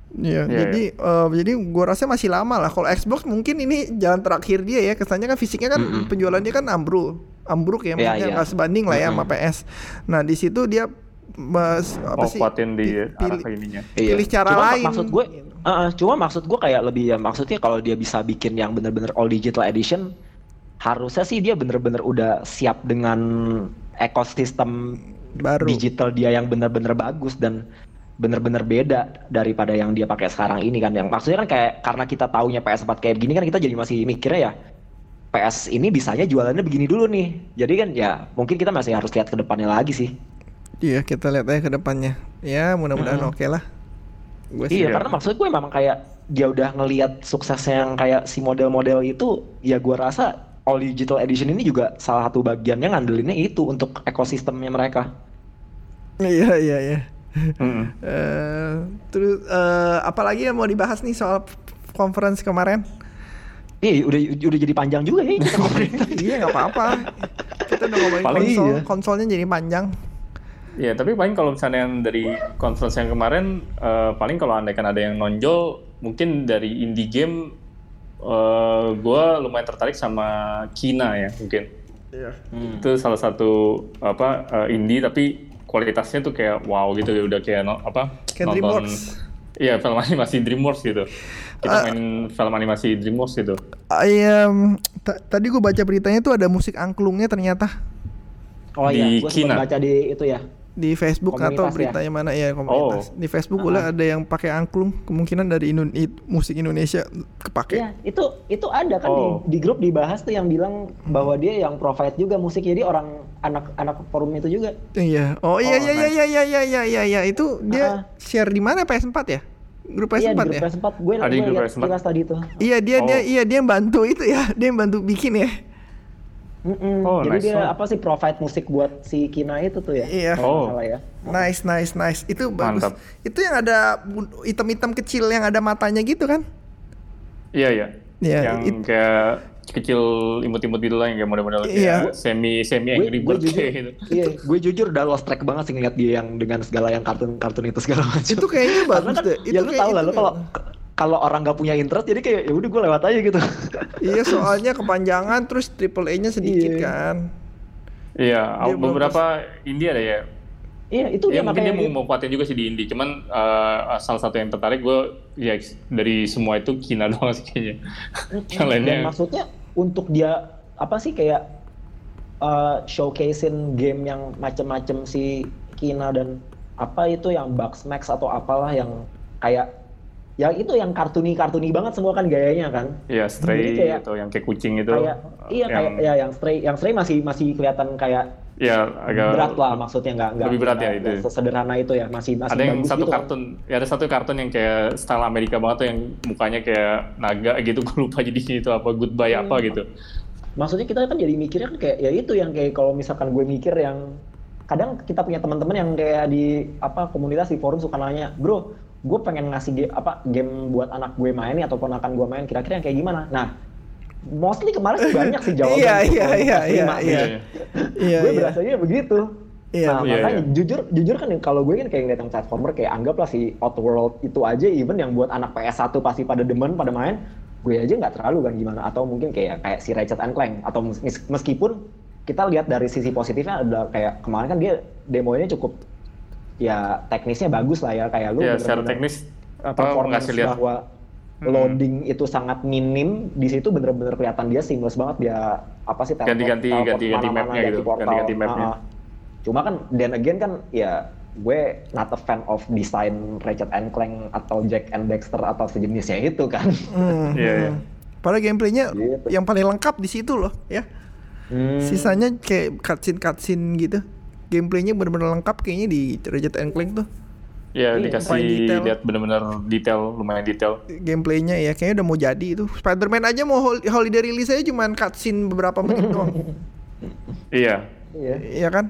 Speaker 2: Iya,
Speaker 3: Iya,
Speaker 2: jadi eh, jadi gua rasa masih lama lah. Kalau Xbox mungkin ini jalan terakhir dia ya. Kesannya kan fisiknya kan
Speaker 4: Mm-mm.
Speaker 2: penjualannya kan ambruk, ambruk ya,
Speaker 4: Iya,
Speaker 2: maksudnya
Speaker 4: iya.
Speaker 2: nggak sebanding lah ya sama
Speaker 4: Mm-mm.
Speaker 2: PS. Nah di situ dia mas, apa
Speaker 3: Oh,
Speaker 2: sih?
Speaker 3: kuatin di
Speaker 2: pilih,
Speaker 3: ke ininya.
Speaker 4: Iya.
Speaker 2: pilih cara
Speaker 4: Cuma
Speaker 2: lain.
Speaker 4: Maksud gue, uh, uh, cuma maksud gue kayak lebih ya maksudnya kalau dia bisa bikin yang bener-bener all digital edition, harusnya sih dia bener-bener udah siap dengan ekosistem
Speaker 2: baru.
Speaker 4: digital dia yang bener-bener bagus dan bener-bener beda daripada yang dia pakai sekarang ini kan. Yang maksudnya kan kayak karena kita taunya PS4 kayak gini kan kita jadi masih mikirnya ya PS ini bisanya jualannya begini dulu nih. Jadi kan ya mungkin kita masih harus lihat ke depannya lagi sih.
Speaker 2: Iya kita lihat aja ke depannya. Ya mudah-mudahan
Speaker 4: Mm.
Speaker 2: oke lah. Gue
Speaker 4: Iya,
Speaker 3: Iya.
Speaker 4: karena maksud gue memang kayak dia udah ngelihat suksesnya yang kayak si model-model itu, ya gue rasa all digital edition ini juga salah satu bagiannya ngandelinnya itu untuk ekosistemnya mereka.
Speaker 2: Iya iya iya. Eh, terus eh, apalagi yang mau dibahas nih soal conference kemarin?
Speaker 4: Iya, udah udah jadi panjang juga ya.
Speaker 2: iya nggak apa-apa. Kita udah ngomongin
Speaker 3: Paling
Speaker 2: konsol,
Speaker 4: iya.
Speaker 2: konsolnya jadi panjang.
Speaker 3: Ya, tapi paling kalau misalnya yang dari conference yang kemarin, eh, paling kalau andaikan ada yang nonjol, mungkin dari indie game, eh gue lumayan tertarik sama Kina ya mungkin.
Speaker 2: Iya.
Speaker 4: Hmm.
Speaker 3: Itu salah satu apa eh, indie tapi kualitasnya tuh kayak wow gitu ya udah kayak no- apa?
Speaker 2: Kayak DreamWorks.
Speaker 3: Iya, film animasi DreamWorks gitu. Kita
Speaker 2: Ah.
Speaker 3: main film animasi DreamWorks gitu.
Speaker 2: Ayam, ta- tadi gue baca beritanya tuh ada musik angklungnya ternyata
Speaker 4: Oh iya,
Speaker 3: Di
Speaker 4: gue
Speaker 3: Kina.
Speaker 4: sempat baca di itu ya.
Speaker 2: Di Facebook atau
Speaker 4: Komunitas ya?
Speaker 2: beritanya mana ya komunitas.
Speaker 3: Oh.
Speaker 2: Di Facebook boleh ada yang pakai angklung, kemungkinan dari musik Indonesia kepake.
Speaker 4: Iya, itu itu ada kan
Speaker 3: Oh.
Speaker 4: di, di grup dibahas tuh yang bilang bahwa dia yang provide juga musik jadi orang anak anak forum itu juga.
Speaker 2: Iya. Oh iya
Speaker 3: Oh,
Speaker 2: iya iya
Speaker 3: nice.
Speaker 2: iya iya iya iya iya iya itu dia
Speaker 4: Ah.
Speaker 2: share di mana PS4 ya? Grup
Speaker 4: Iya
Speaker 2: PS4
Speaker 4: di
Speaker 2: ya?
Speaker 4: grup PS4 gue
Speaker 3: Ada grup
Speaker 4: lihat
Speaker 3: PS4.
Speaker 4: kilas tadi tuh.
Speaker 2: Iya dia dia
Speaker 3: Oh.
Speaker 2: iya dia yang bantu itu ya, dia yang bantu bikin ya.
Speaker 4: Mm-mm.
Speaker 3: Oh,
Speaker 4: Jadi
Speaker 3: nice
Speaker 4: dia apa sih provide musik buat si Kina itu tuh ya?
Speaker 2: Iya.
Speaker 3: Oh.
Speaker 4: salah ya.
Speaker 2: Nice nice nice. Itu bagus.
Speaker 3: Mantap.
Speaker 2: Itu yang ada hitam-hitam kecil yang ada matanya gitu kan?
Speaker 3: Iya, iya.
Speaker 2: Iya,
Speaker 3: yang
Speaker 2: it-
Speaker 3: kayak kecil imut-imut gitu lah yang kayak model-model
Speaker 2: Iya.
Speaker 3: kayak semi semi
Speaker 4: Gue
Speaker 3: angry
Speaker 4: gue
Speaker 3: bird
Speaker 4: jujur,
Speaker 3: kayak gitu.
Speaker 4: iya, gue jujur udah lost track banget sih ngeliat dia yang dengan segala yang kartun-kartun itu segala macam.
Speaker 2: Itu kayaknya bagus
Speaker 4: kan,
Speaker 2: deh. Itu
Speaker 4: ya lu tau lah, lu kalau kalau orang nggak punya interest jadi kayak ya udah gue lewat aja gitu.
Speaker 2: Iya soalnya kepanjangan terus triple A-nya sedikit
Speaker 4: Iya.
Speaker 2: kan.
Speaker 3: Iya,
Speaker 2: Dia belum
Speaker 3: beberapa India ada ya.
Speaker 4: Iya itu
Speaker 3: Ya
Speaker 4: dia
Speaker 3: mungkin dia
Speaker 4: makanya
Speaker 3: mau, mau kuatin juga sih di indie, cuman eh, salah satu yang tertarik gue ya dari semua itu Kina doang sih kayaknya. yang
Speaker 4: Dan
Speaker 3: lainnya
Speaker 4: maksudnya untuk dia apa sih kayak uh, showcasein game yang macem-macem si Kina dan apa itu yang Bugsnax atau apalah yang kayak ya itu yang kartuni-kartuni banget semua kan gayanya kan.
Speaker 3: ya
Speaker 4: Jadi
Speaker 3: stray
Speaker 4: kayak-
Speaker 3: atau yang kayak kucing itu.
Speaker 4: kayak iya
Speaker 3: yang,
Speaker 4: kayak ya yang stray yang stray masih masih kelihatan kayak
Speaker 3: ya agak
Speaker 4: berat lah maksudnya nggak nggak
Speaker 3: lebih berat ya itu.
Speaker 4: nggak sesederhana itu ya masih masih
Speaker 3: ada yang
Speaker 4: bagus
Speaker 3: satu
Speaker 4: gitu kan.
Speaker 3: kartun, ya ada satu kartun yang kayak style Amerika banget tuh yang mukanya kayak naga gitu, gue lupa jadi itu apa goodbye apa
Speaker 4: Hmm.
Speaker 3: gitu.
Speaker 4: maksudnya kita kan jadi mikirnya kan kayak ya itu yang kayak kalau misalkan gue mikir yang kadang kita punya teman-teman yang kayak di apa komunitas di forum suka nanya bro gue pengen ngasih game apa game buat anak gue main nih ataupun akan gue main kira-kira yang kayak gimana nah mostly kemarin sih banyak sih jawaban
Speaker 2: Iya, iya, iya, iya,
Speaker 4: sih.
Speaker 2: iya. Iya
Speaker 4: gue
Speaker 2: iya.
Speaker 4: berasanya begitu
Speaker 2: Iya,
Speaker 4: nah
Speaker 3: iya,
Speaker 4: makanya
Speaker 3: iya.
Speaker 4: jujur jujur kan kalau gue kan kayak ngeliat yang platformer kayak anggaplah si Outworld itu aja even yang buat anak PS1 pasti pada demen pada main gue aja nggak terlalu kan gimana atau mungkin kayak kayak si Ratchet and Clank atau mes- meskipun kita lihat dari sisi positifnya ada kayak kemarin kan dia demonya cukup ya teknisnya bagus lah ya kayak lu
Speaker 3: ya secara
Speaker 4: bener-bener
Speaker 3: teknis apa
Speaker 4: performance
Speaker 3: ngasih lihat
Speaker 4: bahwa
Speaker 3: Hmm.
Speaker 4: loading itu sangat minim di situ bener-bener kelihatan dia seamless banget dia apa sih teleport-
Speaker 3: Ganti-ganti-
Speaker 4: teleport
Speaker 3: ganti-ganti mapnya
Speaker 4: ganti
Speaker 3: gitu,
Speaker 4: portal.
Speaker 3: ganti-ganti mapnya.
Speaker 4: Ah. cuma kan then again kan ya gue not a fan of desain Ratchet and Clank atau Jack and Dexter atau sejenisnya itu kan
Speaker 2: Hmm,
Speaker 3: Iya, iya.
Speaker 2: hmm. Padahal gameplaynya
Speaker 4: Gitu.
Speaker 2: yang paling lengkap di situ loh, ya.
Speaker 4: Hmm.
Speaker 2: Sisanya kayak cutscene cutscene gitu. Gameplaynya bener-bener lengkap kayaknya di Ratchet and Clank tuh.
Speaker 3: Ya
Speaker 4: Iya,
Speaker 3: dikasih
Speaker 2: main detail.
Speaker 3: lihat bener-bener detail, lumayan detail.
Speaker 2: Gameplaynya ya kayaknya udah mau jadi itu. Spider-Man aja mau hol- holiday release aja cuman cutscene beberapa menit doang.
Speaker 3: Iya.
Speaker 4: Iya.
Speaker 2: Iya kan?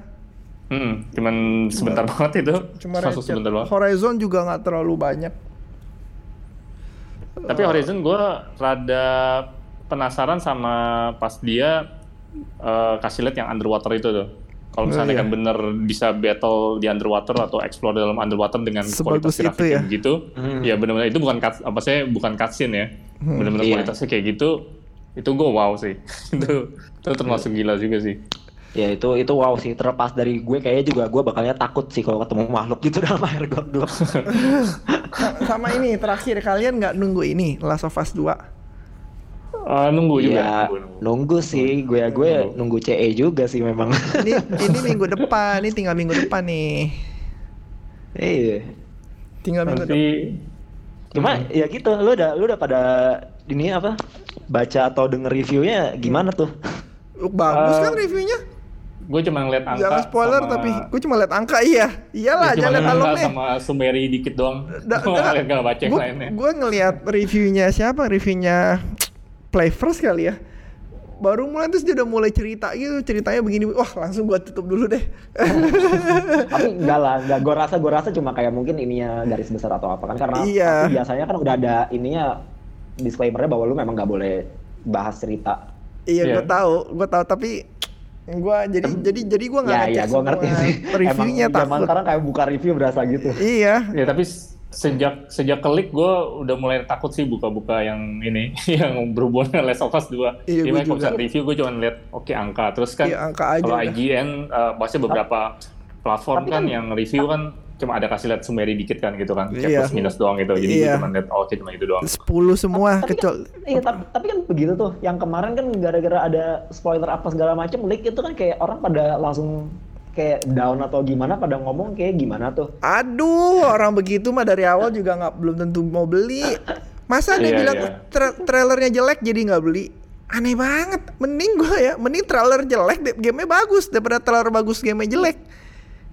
Speaker 3: Hmm, cuman sebentar banget itu.
Speaker 2: Cuma Ratchet.
Speaker 3: sebentar banget.
Speaker 2: Horizon juga nggak terlalu banyak.
Speaker 3: Tapi Horizon gue rada penasaran sama pas dia eh, kasih lihat yang underwater itu tuh. Kalau
Speaker 2: Oh,
Speaker 3: misalnya
Speaker 2: iya.
Speaker 3: kan bener bisa battle di underwater atau explore dalam underwater dengan
Speaker 2: Sebagus
Speaker 3: kualitas grafik
Speaker 2: itu ya?
Speaker 3: kayak begitu,
Speaker 4: Hmm.
Speaker 3: ya benar-benar itu bukan cut, apa saya bukan cutscene ya,
Speaker 2: Hmm.
Speaker 3: benar-benar
Speaker 4: Iya.
Speaker 3: kualitasnya kayak gitu, itu gue wow sih, itu itu termasuk gila juga sih.
Speaker 4: Ya itu itu wow sih terlepas dari gue kayaknya juga gue bakalnya takut sih kalau ketemu makhluk gitu dalam air.
Speaker 2: Sa- Sama ini terakhir kalian nggak nunggu ini Last of Us 2?
Speaker 3: Eh, nunggu juga.
Speaker 4: Iya
Speaker 3: nunggu, nunggu.
Speaker 4: nunggu sih gue gue nunggu CE juga sih memang.
Speaker 2: Ini ini minggu depan, ini tinggal minggu depan nih.
Speaker 4: Iya.
Speaker 2: Tinggal minggu depan.
Speaker 4: Cuma ya gitu lu udah lu udah pada ini apa baca atau denger reviewnya gimana tuh?
Speaker 2: Bagus
Speaker 3: Eh,
Speaker 2: kan reviewnya?
Speaker 3: gue cuma ngeliat angka.
Speaker 2: Jangan spoiler
Speaker 3: sama-
Speaker 2: tapi gue cuma lihat angka iya. Iyalah,
Speaker 3: Ya,
Speaker 2: jangan lihat
Speaker 3: ngeliat angka
Speaker 2: alumnya.
Speaker 3: sama summary dikit doang.
Speaker 2: Da-
Speaker 3: Gue
Speaker 2: da-
Speaker 3: ngeliat gak baca yang lainnya.
Speaker 2: Gua ngelihat reviewnya siapa? Reviewnya Play First kali ya. Baru mulai terus dia udah mulai cerita gitu, ceritanya begini. Wah, langsung gua tutup dulu deh.
Speaker 4: Tapi enggak lah, enggak gue rasa gue rasa cuma kayak mungkin ininya garis besar atau apa kan karena
Speaker 2: Iya.
Speaker 4: biasanya kan udah ada ininya disclaimernya bahwa lu memang nggak boleh bahas cerita.
Speaker 2: iya,
Speaker 3: Iya.
Speaker 2: gua tahu, gua tahu tapi gua jadi jadi jadi gua nggak
Speaker 4: Ya
Speaker 2: ngecek
Speaker 4: ya gue ngerti sih.
Speaker 2: Reviewnya
Speaker 4: Emang
Speaker 2: takut.
Speaker 4: sekarang kayak buka review berasa gitu.
Speaker 2: Iya.
Speaker 3: Ya tapi sejak sejak klik gue udah mulai takut sih buka-buka yang ini yang berhubungan dengan Last of Us 2.
Speaker 2: Iya, gua
Speaker 3: kalau
Speaker 2: juga.
Speaker 3: misalnya review gue cuma lihat oke angka terus kan
Speaker 2: Iya, angka aja
Speaker 3: kalau
Speaker 2: udah.
Speaker 3: IGN uh, bahasnya beberapa platform
Speaker 4: tapi
Speaker 3: kan,
Speaker 4: kan-
Speaker 3: yang review kan cuma ada kasih lihat summary dikit kan gitu kan. Cek
Speaker 2: Iya.
Speaker 3: plus minus doang gitu. Jadi
Speaker 2: Iya.
Speaker 3: gue cuma lihat oh, oke cuma itu doang.
Speaker 2: 10 semua
Speaker 4: Tapi kan-
Speaker 2: kecuali
Speaker 4: Iya tapi, tapi kan begitu tuh. Yang kemarin kan gara-gara ada spoiler apa segala macam leak itu kan kayak orang pada langsung kayak down atau gimana pada ngomong kayak gimana tuh.
Speaker 2: Aduh, orang begitu mah dari awal juga nggak belum tentu mau beli. Masa dia
Speaker 3: Iya,
Speaker 2: bilang
Speaker 3: iya.
Speaker 2: tra- trailernya jelek jadi nggak beli? Aneh banget. Mending gua ya, mending trailer jelek, de- gamenya bagus daripada trailer bagus gamenya jelek.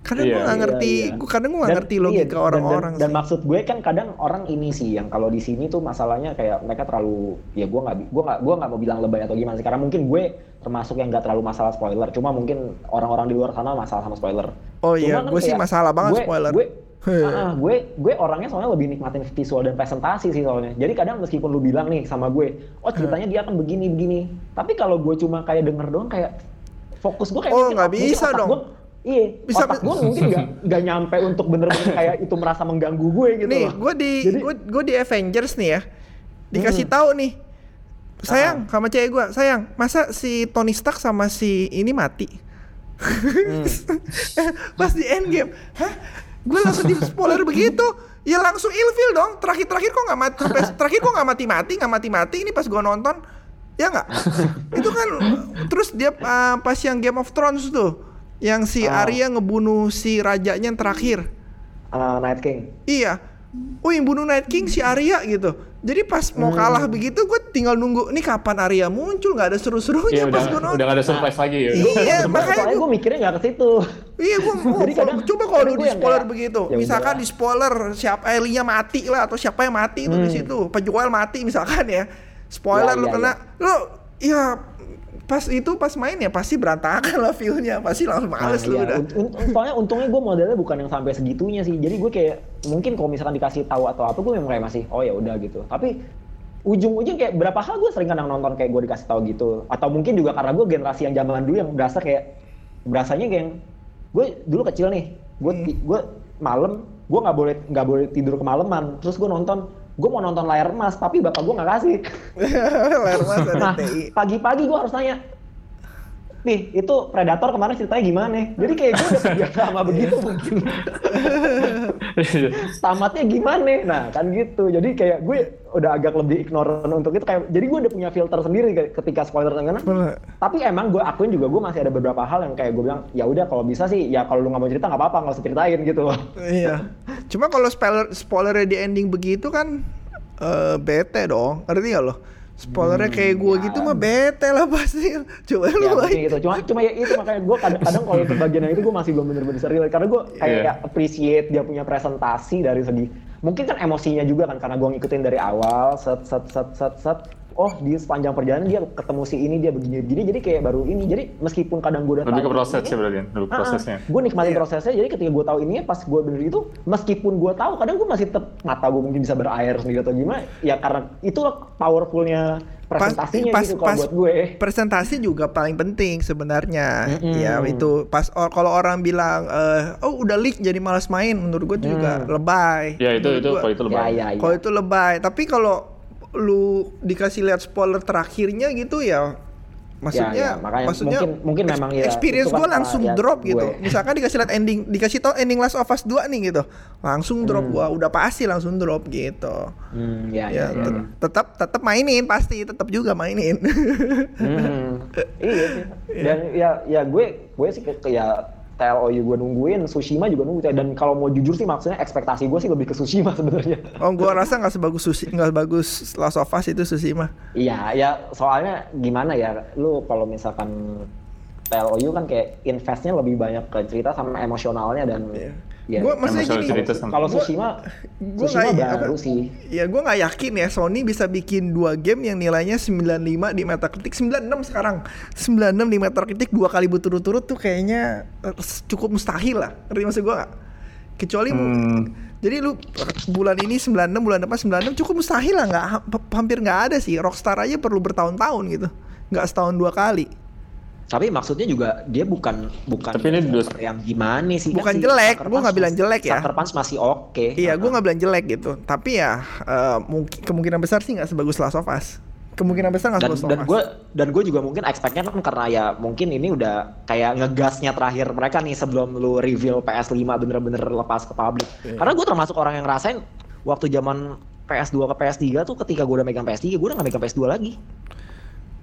Speaker 2: Kadang
Speaker 3: Iya,
Speaker 2: gua nggak
Speaker 4: iya,
Speaker 2: ngerti,
Speaker 4: iya.
Speaker 2: gua kadang gua nggak
Speaker 4: Dan-
Speaker 2: ngerti
Speaker 4: iya,
Speaker 2: logika
Speaker 4: dan-
Speaker 2: orang-orang
Speaker 4: dan, dan,
Speaker 2: sih.
Speaker 4: maksud gue kan kadang orang ini sih yang kalau di sini tuh masalahnya kayak mereka terlalu ya gue nggak gua nggak gua nggak mau bilang lebay atau gimana sih karena mungkin gue termasuk yang nggak terlalu masalah spoiler cuma mungkin orang-orang di luar sana masalah sama spoiler
Speaker 2: Oh iya,
Speaker 4: kan
Speaker 2: gue sih
Speaker 4: kayak
Speaker 2: masalah banget
Speaker 4: gue,
Speaker 2: spoiler.
Speaker 4: gue ah, gue gue orangnya soalnya lebih nikmatin visual dan presentasi sih soalnya jadi kadang meskipun lu bilang nih sama gue oh ceritanya dia akan begini begini tapi kalau gue cuma kayak denger doang kayak fokus gue kayak
Speaker 2: Oh, nggak bisa dong.
Speaker 4: gue- Iya,
Speaker 2: Bisa-
Speaker 4: otak gue mungkin nggak nggak nyampe untuk bener-bener kayak itu merasa mengganggu gue gitu
Speaker 2: nih,
Speaker 4: loh.
Speaker 2: gue di gue gue di Avengers nih ya. Dikasih tahu nih. Sayang, sama cewek gue, sayang, masa si Tony Stark sama si ini mati? Pas di Endgame, hah? Gue langsung di spoiler begitu. Ya langsung ilfil dong. Terakhir-terakhir kok nggak mati, terakhir kok nggak mati-mati, nggak mati-mati. Ini pas gue nonton, ya nggak? Itu kan terus dia uh, pas yang Game of Thrones tuh, yang si
Speaker 4: Ah.
Speaker 2: Arya ngebunuh si rajanya yang terakhir.
Speaker 4: Ah, Night King.
Speaker 2: Iya. Oh yang bunuh Night King si Arya gitu. Jadi pas mau
Speaker 3: Hmm.
Speaker 2: kalah begitu gue tinggal nunggu nih kapan Arya muncul nggak ada seru-serunya
Speaker 3: Iya
Speaker 2: pas
Speaker 3: udah
Speaker 2: gue
Speaker 3: udah
Speaker 2: nonton.
Speaker 3: gak ada surprise lagi ya.
Speaker 2: Iya makanya gue
Speaker 4: gue mikirnya nggak ke situ.
Speaker 2: iya gue
Speaker 4: Jadi kadang-
Speaker 2: coba kalau di spoiler
Speaker 4: kayak,
Speaker 2: begitu.
Speaker 4: ya
Speaker 2: Misalkan
Speaker 4: udah.
Speaker 2: di spoiler siapa Elia mati lah atau siapa yang mati itu di
Speaker 4: Hmm.
Speaker 2: situ. Penjual mati misalkan ya. Spoiler
Speaker 4: Ya,
Speaker 2: lu
Speaker 4: ya,
Speaker 2: kena lu ya pas itu pas main ya pasti berantakan lah feelnya pasti langsung males
Speaker 4: Nah,
Speaker 2: lu
Speaker 4: iya.
Speaker 2: udah.
Speaker 4: Un- soalnya untungnya gue modelnya bukan yang sampai segitunya sih. Jadi gue kayak mungkin kalau misalkan dikasih tahu atau apa gue memang kayak masih oh ya udah gitu. Tapi ujung-ujung kayak berapa hal gue sering kadang nonton kayak gue dikasih tahu gitu. Atau mungkin juga karena gue generasi yang zaman dulu yang berasa kayak berasanya kayak gue dulu kecil nih. Gue
Speaker 2: Hmm.
Speaker 4: gue malam gue nggak boleh nggak boleh tidur kemalaman. Terus gue nonton gue mau nonton layar emas tapi bapak gue nggak kasih.
Speaker 2: Layar mas
Speaker 4: Nah, pagi-pagi gue harus nanya, nih itu Predator kemarin ceritanya gimana? Jadi kayak gue udah terbiasa sama begitu mungkin. Tamatnya gimana? Nah kan gitu. Jadi kayak gue udah agak lebih ignorant untuk itu. Kayak, jadi gue udah punya filter sendiri ketika spoiler.
Speaker 2: Bener.
Speaker 4: Tapi emang gue akuin juga gue masih ada beberapa hal yang kayak gue bilang ya udah kalau bisa sih ya kalau lu nggak mau cerita nggak apa-apa nggak usah ceritain gitu.
Speaker 2: Iya. Cuma kalau spoiler spoilernya di ending begitu kan eh bete dong. Ngerti gak lo? Spoilernya kayak gue
Speaker 4: ya.
Speaker 2: gitu mah bete lah pasti. Coba lu
Speaker 4: ya
Speaker 2: Bay.
Speaker 4: mungkin gitu cuma cuma ya itu makanya gue kadang-kadang kalau bagian yang itu gue masih belum bener-bener relate karena gue kayak
Speaker 3: Iya.
Speaker 4: appreciate dia punya presentasi dari segi mungkin kan emosinya juga kan karena gue ngikutin dari awal set set set set set oh di sepanjang perjalanan dia ketemu si ini dia begini begini jadi kayak baru ini. Jadi meskipun kadang gue udah
Speaker 3: Lebih ke
Speaker 4: tahu
Speaker 3: proses
Speaker 4: ini,
Speaker 3: ya? Berarti, lebih ke prosesnya.
Speaker 4: gue nikmatin
Speaker 2: Iya.
Speaker 4: prosesnya jadi ketika gue tahu ini pas gue bener itu meskipun gue tahu kadang gue masih tetap mata gue mungkin bisa berair sendiri atau gimana ya karena itulah powerfulnya presentasinya
Speaker 2: pas,
Speaker 4: gitu kalau
Speaker 2: pas
Speaker 4: buat gue.
Speaker 2: presentasi juga paling penting sebenarnya.
Speaker 4: Mm-mm.
Speaker 2: ya itu pas or- kalau orang bilang eh, oh udah leak jadi malas main menurut gue itu juga lebay.
Speaker 3: Ya itu
Speaker 2: Menurut
Speaker 3: itu kalau itu lebih.
Speaker 4: ya ya ya.
Speaker 2: Kalau itu lebay. Tapi kalau lu dikasih lihat spoiler terakhirnya gitu ya? Maksudnya
Speaker 4: Ya, ya, makanya
Speaker 2: maksudnya
Speaker 4: mungkin- mungkin memang ya,
Speaker 2: experience
Speaker 4: kan
Speaker 2: gue langsung
Speaker 4: ya
Speaker 2: drop
Speaker 4: gue.
Speaker 2: gitu. Misalkan dikasih lihat ending dikasih tau ending Last of Us 2 nih gitu. Langsung drop
Speaker 4: Hmm.
Speaker 2: gua. Udah pasti langsung drop gitu.
Speaker 4: Hmm, ya,
Speaker 2: ya,
Speaker 4: ya, ya,
Speaker 2: tet- tetap tetap mainin pasti tetap juga mainin.
Speaker 4: Hmm, iya sih. Dan ya ya gue gue sih ya TLOU gue nungguin, Tsushima juga nunggu. Dan kalau mau jujur sih maksudnya ekspektasi gue sih lebih ke Tsushima sebenarnya.
Speaker 2: oh gua rasa nggak sebagus sushi nggak bagus Last of Us itu Tsushima
Speaker 4: Iya, ya soalnya gimana ya, lu kalau misalkan TLOU kan kayak investnya lebih banyak ke cerita sama emosionalnya dan
Speaker 2: Iya.
Speaker 4: Ya.
Speaker 2: Gua maksudnya gini,
Speaker 3: cerita sama-
Speaker 4: kalau
Speaker 2: Gua-
Speaker 4: Tsushima,
Speaker 2: gua
Speaker 4: Tsushima
Speaker 2: nggak-
Speaker 4: baru
Speaker 2: apa-
Speaker 4: sih.
Speaker 2: Ya gue nggak yakin ya Sony bisa bikin dua game yang nilainya 95 di Metacritic 96 sekarang 96 di Metacritic dua kali berturut-turut tuh kayaknya eh, cukup mustahil lah ngerti maksud gue nggak? Kecuali
Speaker 3: Hmm.
Speaker 2: jadi lu bulan ini 96 bulan depan 96 cukup mustahil lah nggak ha- hampir nggak ada sih Rockstar aja perlu bertahun-tahun gitu nggak setahun dua kali
Speaker 4: Tapi maksudnya juga dia bukan bukan
Speaker 3: Tapi ini
Speaker 4: developer yang gimana sih?
Speaker 2: Bukan
Speaker 4: kan
Speaker 2: jelek, gua nggak bilang jelek ya.
Speaker 4: Punch masih oke.
Speaker 2: Iya gue nggak bilang jelek gitu Tapi ya eh, mungkin kemungkinan besar sih nggak sebagus Last of Us Kemungkinan besar nggak sebagus
Speaker 4: dan
Speaker 2: Last of
Speaker 4: gue
Speaker 2: Us
Speaker 4: dan gue juga mungkin expectnya kan karena ya mungkin ini udah kayak ngegasnya terakhir mereka nih sebelum lu reveal PS5 bener-bener lepas ke publik.
Speaker 2: Iya.
Speaker 4: Karena gue termasuk orang yang ngerasain waktu zaman PS2 ke PS3 tuh ketika gue udah megang PS3 gue udah gak megang PS2 lagi.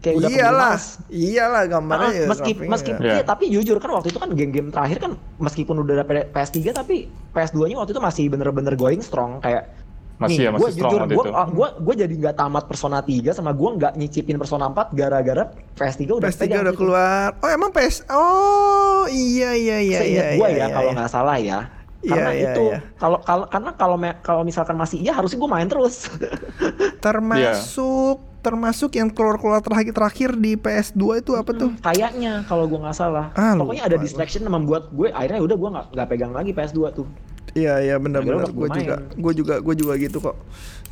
Speaker 4: Kayak udah
Speaker 2: iyalah, iyalah gambarnya
Speaker 4: Ah,
Speaker 2: ya.
Speaker 4: meski,
Speaker 2: grafingnya
Speaker 4: meskipun
Speaker 2: ya.
Speaker 3: ya.
Speaker 4: iya, tapi jujur kan waktu itu kan game-game terakhir kan meskipun udah ada PS3 tapi PS2-nya waktu itu masih bener-bener going strong kayak
Speaker 3: Masih ya, masih
Speaker 4: gua
Speaker 3: strong
Speaker 4: jujur,
Speaker 3: waktu
Speaker 4: gua,
Speaker 3: itu.
Speaker 4: ah, gua, gua jadi nggak tamat Persona 3 sama gua nggak nyicipin Persona 4 gara-gara PS3 udah
Speaker 2: PS3
Speaker 4: pegang
Speaker 2: udah
Speaker 4: gitu.
Speaker 2: keluar. Oh emang PS? Oh iya iya iya
Speaker 4: Seingat
Speaker 2: iya.
Speaker 4: gua
Speaker 2: iya,
Speaker 4: ya
Speaker 2: iya,
Speaker 4: kalau
Speaker 2: iya.
Speaker 4: nggak salah ya.
Speaker 2: Iya,
Speaker 4: Karena
Speaker 2: iya,
Speaker 4: itu
Speaker 2: iya.
Speaker 4: kalau kalau karena kalau kalau misalkan masih iya harusnya gua main terus.
Speaker 2: Termasuk termasuk yang keluar-keluar terakhir terakhir di PS2 itu apa tuh?
Speaker 4: Kayaknya kalau gua nggak salah.
Speaker 2: Ah,
Speaker 4: Pokoknya ada
Speaker 2: lupa
Speaker 4: distraction yang membuat gue akhirnya udah gua nggak pegang lagi PS2 tuh.
Speaker 2: Iya iya benar-benar. Gue
Speaker 4: gua
Speaker 2: juga gue juga gue juga gitu kok.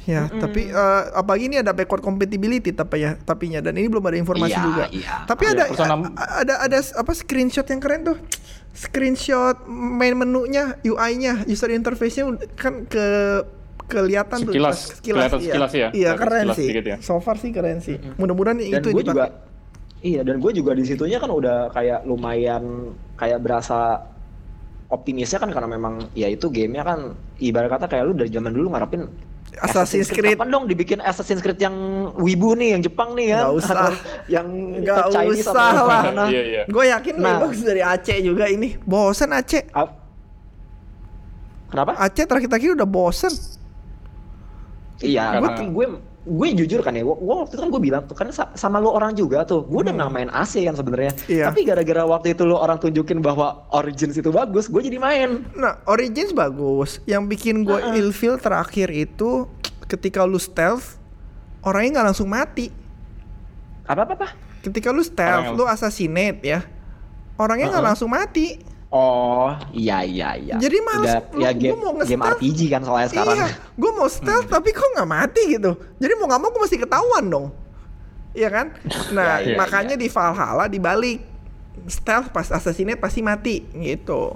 Speaker 2: Ya tapi eh, apalagi ini ada backward compatibility tapi ya tapinya dan ini belum ada informasi
Speaker 4: Iya,
Speaker 2: juga.
Speaker 4: iya.
Speaker 2: Tapi ada
Speaker 3: Persona-
Speaker 2: a- ada ada apa screenshot yang keren tuh. Screenshot main menunya, UI-nya, user interface-nya kan ke kelihatan tuh
Speaker 3: Sekilas,
Speaker 2: pas-
Speaker 3: kelihatan
Speaker 2: iya.
Speaker 3: sekilas ya,
Speaker 2: Iya
Speaker 3: kelihatan
Speaker 2: keren
Speaker 3: sekilas
Speaker 2: sih.
Speaker 3: ya.
Speaker 2: So far sih keren sih. Mudah-mudahan
Speaker 4: dan
Speaker 2: itu
Speaker 4: gue
Speaker 2: dipakai.
Speaker 4: juga iya dan gue juga di situnya kan udah kayak lumayan kayak berasa optimisnya kan karena memang ya itu gamenya kan ibarat kata kayak lu dari zaman dulu ngarepin
Speaker 2: Assassin's Creed.
Speaker 4: kapan dong dibikin Assassin's Creed yang wibu nih yang Jepang nih kan
Speaker 2: Nggak usah.
Speaker 4: Atau yang
Speaker 2: Nggak
Speaker 4: Chinese
Speaker 2: usah
Speaker 4: atau
Speaker 2: lah.
Speaker 4: mana.
Speaker 3: Iya iya.
Speaker 2: Gue yakin
Speaker 4: Nah.
Speaker 2: bagus dari Aceh juga ini. Bosen Aceh.
Speaker 4: Ap- Kenapa?
Speaker 2: Aceh terakhir-terakhir udah bosen.
Speaker 4: Iya,
Speaker 3: Karena-
Speaker 4: tapi gue gue jujur kan ya, gue waktu itu kan gue bilang tuh kan sa- sama lo orang juga tuh, gue udah nggak main AC kan sebenarnya.
Speaker 2: Iya.
Speaker 4: Tapi gara-gara waktu itu lo orang tunjukin bahwa Origins itu bagus, gue jadi main.
Speaker 2: Nah, Origins bagus. Yang bikin gue
Speaker 4: Heeh.
Speaker 2: ilfeel terakhir itu ketika lu stealth, orangnya nggak langsung mati.
Speaker 4: Apa apa apa?
Speaker 2: Ketika lu stealth,
Speaker 3: Orang yang-
Speaker 2: lu assassinate ya, orangnya nggak
Speaker 4: Heeh.
Speaker 2: langsung mati.
Speaker 4: Oh, iya iya iya.
Speaker 2: Jadi males,
Speaker 4: Udah,
Speaker 2: lu-
Speaker 4: ya game,
Speaker 2: mau
Speaker 4: game. RPG kan soalnya sekarang.
Speaker 2: Iya, gue mau stealth tapi kok nggak mati gitu. Jadi mau nggak mau gue mesti ketahuan dong. Iya kan? Nah,
Speaker 4: Iya, iya,
Speaker 2: makanya di Valhalla dibalik stealth pas assassinate pasti mati gitu.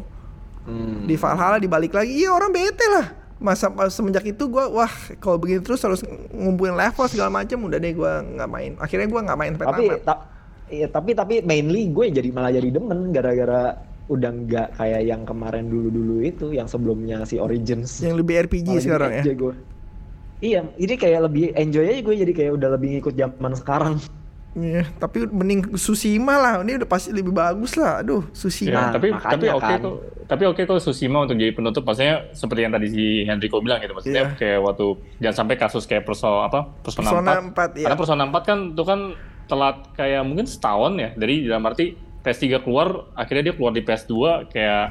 Speaker 4: Hmm.
Speaker 2: Di Valhalla dibalik lagi, iya orang bete lah. Masa semenjak itu gue, wah kalau begini terus harus ngumpulin level segala macam, udah deh gue nggak main. Akhirnya gue nggak main sampai
Speaker 4: tapi
Speaker 2: tamat.
Speaker 4: ta- iya, tapi tapi mainly gue jadi malah jadi demen gara-gara udah nggak kayak yang kemarin dulu-dulu itu yang sebelumnya si Origins.
Speaker 2: Yang lebih RPG
Speaker 4: Malah jadi
Speaker 2: sekarang ya.
Speaker 4: gue. Iya, ini kayak lebih enjoy aja gue jadi kayak udah lebih ngikut zaman sekarang.
Speaker 2: Iya, tapi mending Susima lah. Ini udah pasti lebih bagus lah. Aduh,
Speaker 3: Ya,
Speaker 2: Susima.
Speaker 4: Nah,
Speaker 3: tapi
Speaker 4: makanya
Speaker 3: tapi oke
Speaker 4: kan.
Speaker 3: kok. Tapi oke kok Susima untuk jadi penutup. Maksudnya seperti yang tadi si Hendriko bilang gitu. Maksudnya
Speaker 2: Iya.
Speaker 3: kayak waktu jangan sampai kasus kayak perso apa Persona,
Speaker 2: Persona
Speaker 3: 4.
Speaker 2: 4, iya.
Speaker 3: Karena Persona 4 kan itu kan telat kayak mungkin setahun ya. Dari dalam arti PS3 keluar, akhirnya dia keluar di PS2 kayak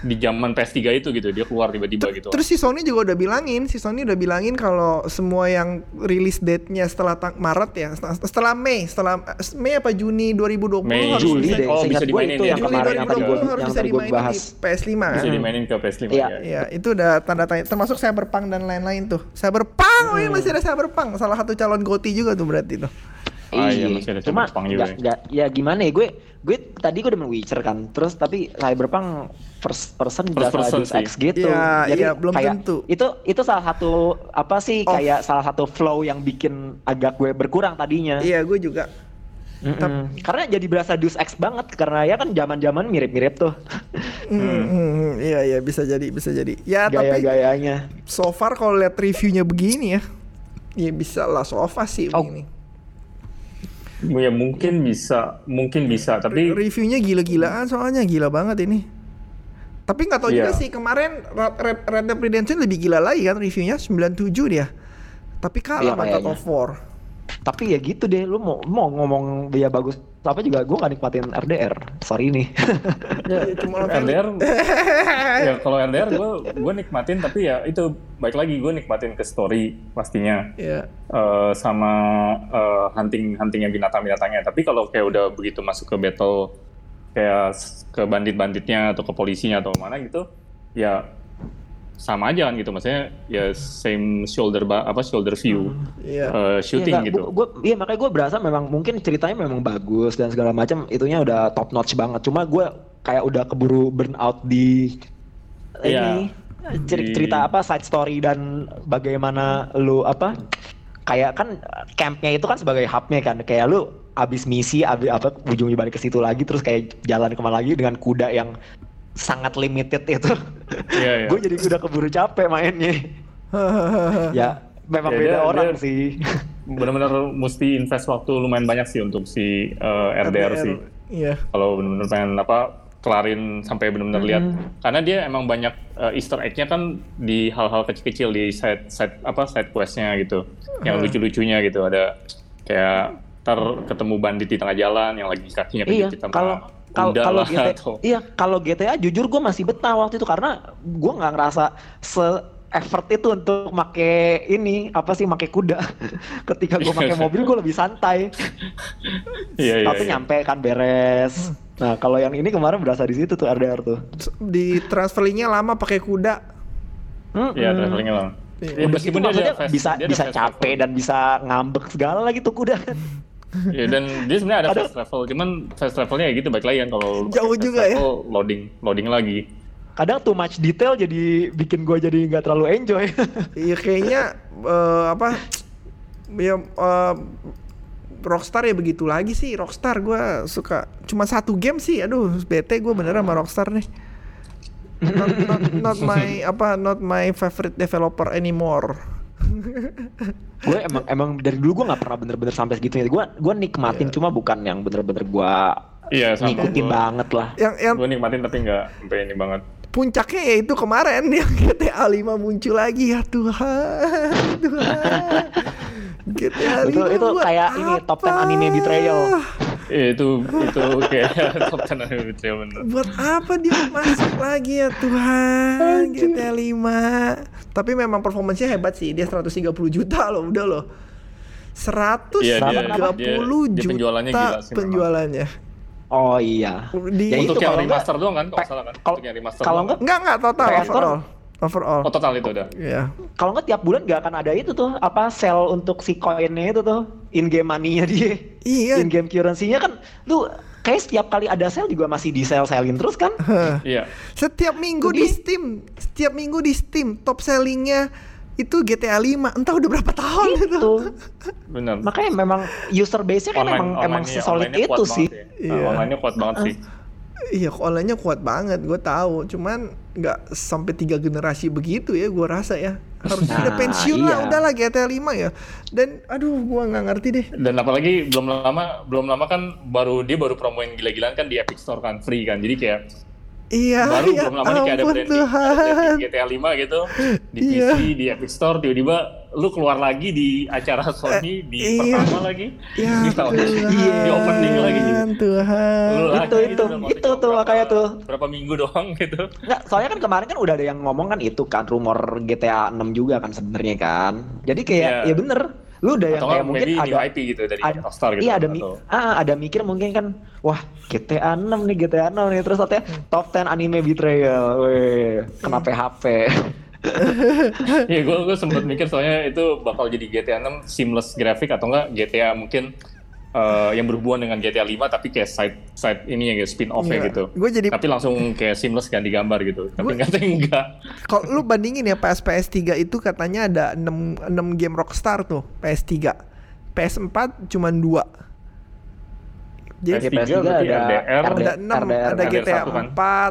Speaker 3: di zaman PS3 itu gitu. Dia keluar tiba-tiba gitu.
Speaker 2: Terus si Sony juga udah bilangin, si Sony udah bilangin kalau semua yang rilis date-nya setelah Maret ya, setelah, Mei, setelah Mei apa Juni 2020
Speaker 3: Mei,
Speaker 2: harus
Speaker 4: Juli
Speaker 2: bisa,
Speaker 4: deh,
Speaker 3: Oh, bisa
Speaker 4: gue
Speaker 3: dimainin
Speaker 4: itu
Speaker 3: ya.
Speaker 4: yang
Speaker 2: Juli
Speaker 4: kemarin yang tadi gue
Speaker 2: 2020 harus
Speaker 4: yang
Speaker 2: bisa
Speaker 4: tadi gue
Speaker 2: dimainin
Speaker 4: bahas.
Speaker 2: di PS5
Speaker 3: bisa
Speaker 2: kan?
Speaker 3: dimainin ke PS5
Speaker 4: Iya.
Speaker 3: ya.
Speaker 2: Iya, itu udah tanda tanya. Termasuk Cyberpunk dan lain-lain tuh. Cyberpunk, oh iya masih ada Cyberpunk. Salah satu calon GOTY juga tuh berarti tuh.
Speaker 3: Ah, iya,
Speaker 4: Iya,
Speaker 3: masih ada
Speaker 4: cuma
Speaker 3: Cyberpunk juga
Speaker 4: nggak- nggak- ya gimana ya gue gue tadi gue udah main Witcher kan, terus tapi Cyberpunk first person
Speaker 3: First
Speaker 4: berasa
Speaker 3: person
Speaker 4: Deus. Ex gitu.
Speaker 2: Iya,
Speaker 4: Jadi
Speaker 2: iya, belum
Speaker 4: kayak
Speaker 2: tentu.
Speaker 4: Itu itu salah satu apa sih
Speaker 2: Oh.
Speaker 4: kayak salah satu flow yang bikin agak gue berkurang tadinya.
Speaker 2: Iya, gue juga.
Speaker 4: Mm-mm. Karena jadi berasa Deus Ex banget karena ya kan zaman-zaman mirip-mirip tuh
Speaker 2: Hmm, hmm, iya iya bisa jadi bisa jadi. Ya tapi
Speaker 4: gaya-gayanya.
Speaker 2: so far kalau lihat reviewnya begini ya, ya bisa lah so far sih
Speaker 4: Oh.
Speaker 2: begini.
Speaker 3: Ya mungkin bisa, mungkin bisa, tapi
Speaker 2: Re- reviewnya gila-gilaan soalnya gila banget ini. Tapi nggak tahu juga
Speaker 3: Iya.
Speaker 2: sih kemarin Red, Red, Red Dead Redemption lebih gila lagi kan reviewnya 97 dia. Tapi kalah sama God
Speaker 4: kayaknya.
Speaker 2: of War.
Speaker 4: Tapi ya gitu deh, lu mau mau ngomong dia bagus apa juga gue gak nikmatin RDR. Sorry nih.
Speaker 2: Ya, cuma nonton-
Speaker 3: RDR ya kalau RDR gue gue nikmatin tapi ya itu baik lagi gue nikmatin ke story pastinya
Speaker 2: Iya.
Speaker 3: Eh, sama eh, hunting huntingnya binatang binatangnya tapi kalau kayak udah begitu masuk ke battle kayak ke bandit banditnya atau ke polisinya atau mana gitu ya sama aja kan gitu maksudnya ya same shoulder ba- apa shoulder view
Speaker 2: Iya.
Speaker 3: eh, shooting
Speaker 4: Iya, nggak,
Speaker 3: gitu
Speaker 4: gua- gua, iya makanya gue berasa memang mungkin ceritanya memang bagus dan segala macam itunya udah top notch banget. Cuma gue kayak udah keburu burn out di
Speaker 3: Iya.
Speaker 4: ini cer-
Speaker 3: Di-
Speaker 4: cerita apa side story dan bagaimana lu apa kayak kan campnya itu kan sebagai hubnya kan kayak lu abis misi abis apa ujungnya balik ke situ lagi terus kayak jalan ke mana lagi dengan kuda yang sangat limited itu.
Speaker 3: Iya, iya.
Speaker 4: gue jadi udah keburu capek mainnya. Ya memang
Speaker 3: Ya,
Speaker 4: beda
Speaker 3: dia-
Speaker 4: orang
Speaker 3: dia-
Speaker 4: sih.
Speaker 3: benar-benar mesti invest waktu lumayan banyak sih untuk si eh, RDR, sih.
Speaker 2: Iya.
Speaker 3: kalau benar-benar pengen apa kelarin sampai benar-benar lihat. Karena dia emang banyak uh, Easter egg-nya kan di hal-hal kecil-kecil di side side apa side quest-nya gitu. Yang lucu-lucunya gitu. Ada kayak ter ketemu bandit di tengah jalan yang lagi kakinya
Speaker 4: Iya,
Speaker 3: kejepit sama
Speaker 4: kalau kalau kalau GTA,
Speaker 3: atau
Speaker 4: iya kalau GTA jujur gue masih betah waktu itu karena gue nggak ngerasa se effort itu untuk make ini apa sih make kuda. Ketika gue pakai mobil gue lebih santai.
Speaker 3: iya iya,
Speaker 4: Tapi
Speaker 3: iya.
Speaker 4: nyampe kan beres. Nah kalau yang ini kemarin berasa di situ tuh RDR tuh.
Speaker 2: Di transferingnya lama pakai kuda.
Speaker 3: Iya, travelingnya lah.
Speaker 2: Iya.
Speaker 3: Ya,
Speaker 4: Udah gitu
Speaker 3: meskipun dia fast-
Speaker 4: bisa
Speaker 3: dia
Speaker 4: bisa capek dan bisa ngambek segala lagi tuh kuda.
Speaker 3: Iya, dan dia sebenarnya ada
Speaker 4: Ada-
Speaker 3: fast travel, cuman fast travelnya ya gitu baik lagi kan kalau
Speaker 2: Jauh
Speaker 3: fast
Speaker 2: juga ya.
Speaker 3: travel, loading loading lagi.
Speaker 4: Kadang too much detail jadi bikin gue jadi nggak terlalu enjoy.
Speaker 2: Iya kayaknya eh, apa ya eh, Rockstar ya begitu lagi sih Rockstar gue suka cuma satu game sih aduh bete gue bener sama Rockstar nih not, not, not my apa not my favorite developer anymore
Speaker 4: gue emang emang dari dulu gue nggak pernah bener-bener sampai segitunya gue gue nikmatin cuma bukan yang bener-bener gue
Speaker 3: Iya, sama.
Speaker 4: ngikutin
Speaker 3: gua.
Speaker 4: banget lah.
Speaker 2: Yang yang
Speaker 3: Gue nikmatin tapi nggak sampai ini banget.
Speaker 2: puncaknya ya itu kemarin yang GTA 5 muncul lagi. Ya Tuhan Tuhan. GTA 5
Speaker 4: itu itu
Speaker 2: buat
Speaker 4: kayak ini top 10 anime
Speaker 2: apa?
Speaker 4: betrayal
Speaker 3: Iya, itu itu kayak top 10 anime betrayal bener.
Speaker 2: Buat apa dia masuk lagi ya Tuhan GTA 5 Tapi memang performanya hebat sih Dia 130 juta loh udah loh 130
Speaker 3: Iya,
Speaker 4: dia-
Speaker 2: juta
Speaker 3: dia- dia penjualannya gila sih memang.
Speaker 2: penjualannya
Speaker 4: oh iya
Speaker 2: Di
Speaker 4: Ya
Speaker 3: Untuk
Speaker 4: itu
Speaker 3: yang remaster doang kan, kalau salah kan?
Speaker 4: kalau-
Speaker 3: Untuk yang remaster
Speaker 4: kalau enggak?
Speaker 2: Enggak enggak total
Speaker 4: PS4.
Speaker 2: overall Overall
Speaker 3: Oh total itu udah.
Speaker 2: Iya
Speaker 4: kalau nggak tiap bulan nggak akan ada itu tuh apa sell untuk si koinnya itu tuh in game money-nya dia
Speaker 2: Iya
Speaker 4: in game currency-nya kan lu kayak setiap kali ada sale juga masih di sell sellin terus kan
Speaker 3: Iya.
Speaker 2: Setiap minggu di
Speaker 4: Jadi-
Speaker 2: Steam Setiap minggu di Steam Top sellingnya Itu GTA 5 Entah udah berapa tahun itu
Speaker 4: itu
Speaker 3: Benar.
Speaker 4: makanya memang user base-nya kan emang emang
Speaker 3: online-nya-
Speaker 4: sesolid
Speaker 3: online-nya kuat
Speaker 4: itu sih
Speaker 3: sih.
Speaker 2: Iya.
Speaker 3: Online-nya kuat banget sih.
Speaker 2: Iya online-nya kuat banget Gue tahu Cuman nggak sampai tiga generasi begitu ya Gue rasa ya Harus
Speaker 4: Nah,
Speaker 2: udah pensiun lah,
Speaker 4: iya.
Speaker 2: udahlah GTA 5 ya. Dan aduh gua nggak ngerti deh.
Speaker 3: Dan apalagi belum lama belum lama kan baru dia baru promoin gila-gilaan kan di Epic Store kan free kan. Jadi kayak
Speaker 2: Iya,
Speaker 3: baru
Speaker 2: ya
Speaker 3: belum lama nih kayak ada branding, ada
Speaker 2: Tuhan.
Speaker 3: branding GTA 5 gitu di
Speaker 2: Iya.
Speaker 3: PC, di Epic Store tiba-tiba lu keluar lagi di acara Sony di
Speaker 2: iya.
Speaker 3: pertama lagi.
Speaker 2: Ya
Speaker 3: di tahun
Speaker 2: Tuhan,
Speaker 3: di opening lagi gitu.
Speaker 2: Tuhan.
Speaker 3: Lu
Speaker 4: Itu,
Speaker 3: lagi
Speaker 4: itu,
Speaker 3: waktu
Speaker 4: itu
Speaker 3: cuma
Speaker 4: tuh,
Speaker 3: berapa-
Speaker 4: makanya tuh.
Speaker 3: Berapa minggu doang gitu.
Speaker 4: Nggak, soalnya kan kemarin kan udah ada yang ngomong kan itu kan rumor GTA 6 juga kan sebenarnya kan. Jadi kayak
Speaker 3: Iya.
Speaker 4: ya bener, lu udah yang kayak mungkin ada
Speaker 3: IP gitu dari
Speaker 4: ada,
Speaker 3: Rockstar gitu.
Speaker 4: iya ada
Speaker 3: atau-
Speaker 4: ah, ada mikir mungkin kan wah GTA 6 nih GTA 6 nih terus katanya
Speaker 3: Hmm.
Speaker 4: top 10 anime betrayal. Weh, kena PHP.
Speaker 3: Iya, gue gue sempat mikir soalnya itu bakal jadi GTA 6 seamless grafik atau enggak GTA mungkin eh, yang berhubungan dengan GTA 5 tapi kayak side side ini ya spin off-nya
Speaker 2: Iya.
Speaker 3: gitu.
Speaker 2: Gue jadi
Speaker 3: Tapi langsung kayak seamless ganti gambar gitu. Tapi
Speaker 2: Gua-
Speaker 3: ternyata enggak.
Speaker 2: kalau lu bandingin ya PS PS3 itu katanya ada 6 6 game Rockstar tuh PS3. PS4 cuman 2. Jadi
Speaker 3: PS3 berarti RDR,
Speaker 2: ada 6, ada
Speaker 3: RDR
Speaker 2: GTA 4,
Speaker 3: satu kan?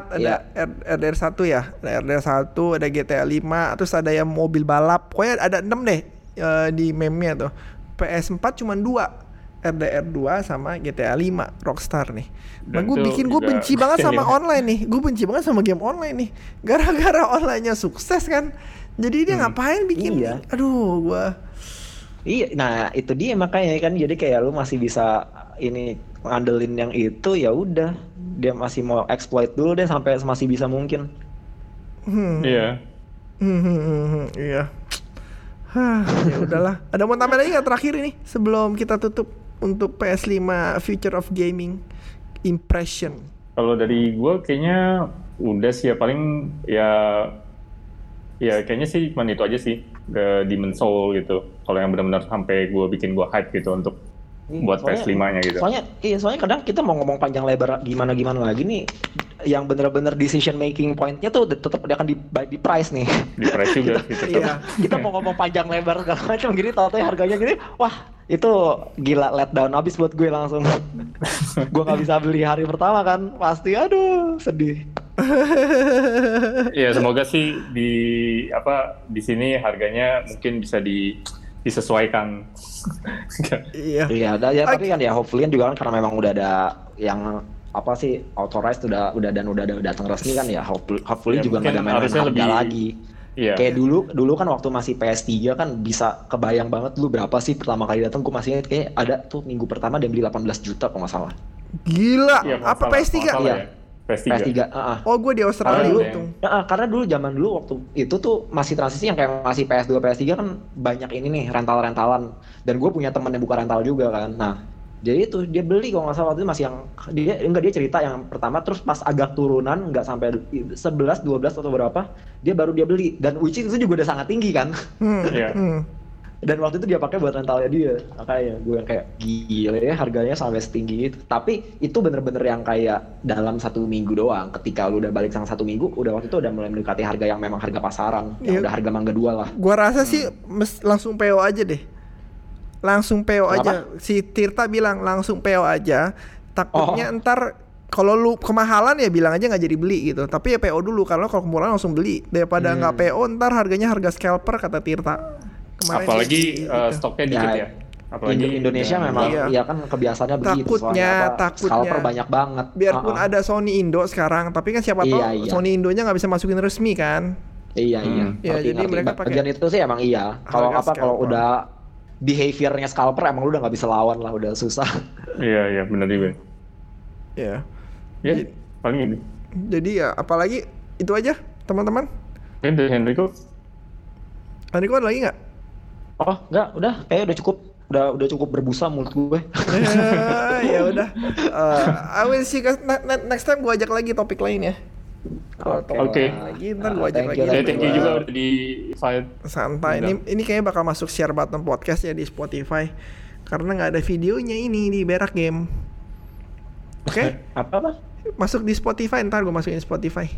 Speaker 2: ada. R- RDR 1 ya. Ada RDR 1, ada GTA 5, terus ada yang mobil balap. Pokoknya ada 6 deh eh, di meme-nya tuh. PS4 cuma 2. RDR 2 sama GTA 5 Rockstar nih. Nah,
Speaker 3: Dan
Speaker 2: gue
Speaker 3: itu
Speaker 2: bikin gue benci banget sama online nih. Gue benci banget sama game online nih. Gara-gara onlinenya sukses kan. Jadi dia ngapain bikin?
Speaker 4: Iya.
Speaker 2: Aduh, gua
Speaker 4: Iya, nah itu dia makanya kan jadi kayak lu masih bisa ini ngandelin yang itu ya udah dia masih mau exploit dulu deh sampai masih bisa mungkin.
Speaker 2: hmm,
Speaker 3: Iya.
Speaker 2: hmm, hmm, hmm, hmm, iya. Hah, ya udahlah. Ada mau tambah lagi nggak terakhir ini sebelum kita tutup untuk PS5 Future of Gaming Impression.
Speaker 3: Kalau dari gue kayaknya udah sih ya paling ya ya kayaknya sih cuma itu aja sih Demon Soul gitu. Kalau yang benar-benar sampai gue bikin gue hype gitu untuk buat
Speaker 4: soalnya-
Speaker 3: PS5-nya gitu.
Speaker 4: Soalnya iya soalnya kadang kita mau ngomong panjang lebar gimana gimana lagi nih yang bener-bener decision making pointnya tuh tetap akan di, di price nih.
Speaker 3: Di price juga gitu.
Speaker 2: Iya.
Speaker 4: kita mau ngomong panjang lebar segala macam gini tau harganya gini wah itu gila let down abis buat gue langsung gue nggak bisa beli hari pertama kan pasti aduh sedih
Speaker 3: Iya semoga sih di apa di sini harganya mungkin bisa di disesuaikan.
Speaker 2: Iya.
Speaker 4: iya ada ya tapi kan ya hopefully kan juga kan karena memang udah ada yang apa sih authorized udah udah dan udah ada datang resmi kan ya hopefully, hopefully
Speaker 3: Ya,
Speaker 4: juga nggak ada
Speaker 3: harusnya
Speaker 4: harga
Speaker 3: lebih-
Speaker 4: lagi
Speaker 3: Iya.
Speaker 4: kayak dulu dulu kan waktu masih PS3 kan bisa kebayang banget dulu berapa sih pertama kali datang gue masih ingat kayak ada tuh minggu pertama dia beli 18 juta kalau nggak salah
Speaker 2: Gila.
Speaker 3: Iya,
Speaker 2: Apa
Speaker 3: masalah-
Speaker 2: PS3?
Speaker 3: masalah
Speaker 4: Iya.
Speaker 3: ya. PS3.
Speaker 4: PS3 ah, ah.
Speaker 2: Oh, gue di Australia
Speaker 3: iya.
Speaker 2: untung.
Speaker 4: Ya, ah, karena dulu zaman dulu waktu itu tuh masih transisi yang kayak masih PS2 PS3 kan banyak ini nih rental-rentalan dan gue punya temen yang buka rental juga kan nah jadi itu dia beli kalau nggak salah waktu itu masih yang dia enggak dia cerita yang pertama terus pas agak turunan nggak sampai 11 12 atau berapa dia baru dia beli dan which itu juga udah sangat tinggi kan
Speaker 2: Hmm.
Speaker 3: Iya.
Speaker 2: Hmm.
Speaker 4: dan waktu itu dia pakai buat rentalnya dia makanya gue yang kayak gila ya harganya sampai setinggi itu tapi itu bener-bener yang kayak dalam satu minggu doang ketika lu udah balik sang satu minggu udah waktu itu udah mulai mendekati harga yang memang harga pasaran yang
Speaker 2: Iya.
Speaker 4: udah harga mangga dua lah
Speaker 2: Gua rasa sih mes- langsung PO aja deh. Langsung PO
Speaker 4: Kenapa?
Speaker 2: aja. Si Tirta bilang langsung PO aja. Takutnya
Speaker 4: Oh.
Speaker 2: ntar kalau lu kemahalan ya bilang aja nggak jadi beli gitu. Tapi ya PO dulu karena kalau kemurahan langsung beli daripada
Speaker 4: Hmm.
Speaker 2: nggak PO ntar harganya harga scalper kata Tirta. Kemarin
Speaker 3: Apalagi
Speaker 2: gitu.
Speaker 3: stoknya dikit
Speaker 4: Ya,
Speaker 3: ya. Apalagi
Speaker 4: Indo- Indonesia
Speaker 3: dengan-
Speaker 4: memang
Speaker 2: Iya.
Speaker 4: ya kan kebiasaannya begitu
Speaker 2: Takutnya,
Speaker 4: soalnya apa,
Speaker 2: takutnya.
Speaker 4: scalper banyak banget
Speaker 2: biarpun
Speaker 4: Ah, ah.
Speaker 2: ada Sony Indo sekarang, tapi kan siapa tahu
Speaker 4: Iya, iya.
Speaker 2: Sony Indonya nggak bisa masukin resmi kan?
Speaker 4: iya iya
Speaker 3: Hmm.
Speaker 2: Ya,
Speaker 4: Ngerti,
Speaker 2: jadi
Speaker 4: ngerti.
Speaker 2: mereka pakai
Speaker 4: bagian itu sih emang iya kalau apa kalau udah behaviornya scalper emang lu udah nggak bisa lawan lah udah susah
Speaker 3: Iya iya benar juga.
Speaker 2: Ya.
Speaker 3: Ya
Speaker 2: Jadi-
Speaker 3: paling ini.
Speaker 2: Jadi ya apalagi itu aja teman-teman.
Speaker 3: Mungkin dari Henrico
Speaker 2: Enrico ada lagi nggak?
Speaker 4: Oh enggak udah kayak udah cukup udah udah cukup berbusa mulut gue
Speaker 2: ya udah. Eh, I will see you guys next time gua ajak lagi topik lain ya. Kalau
Speaker 4: Oke.
Speaker 2: topik
Speaker 3: Oke.
Speaker 2: lagi ntar gua
Speaker 4: Ah,
Speaker 2: ajak lagi.
Speaker 4: you,
Speaker 3: Ya,
Speaker 4: thank
Speaker 3: you juga udah di invite.
Speaker 2: Santai. Ini ini kayaknya bakal masuk share button podcast ya di Spotify. Karena nggak ada videonya ini di Berak Game. Oke,
Speaker 4: apa apa
Speaker 2: masuk di Spotify ntar gue masukin Spotify.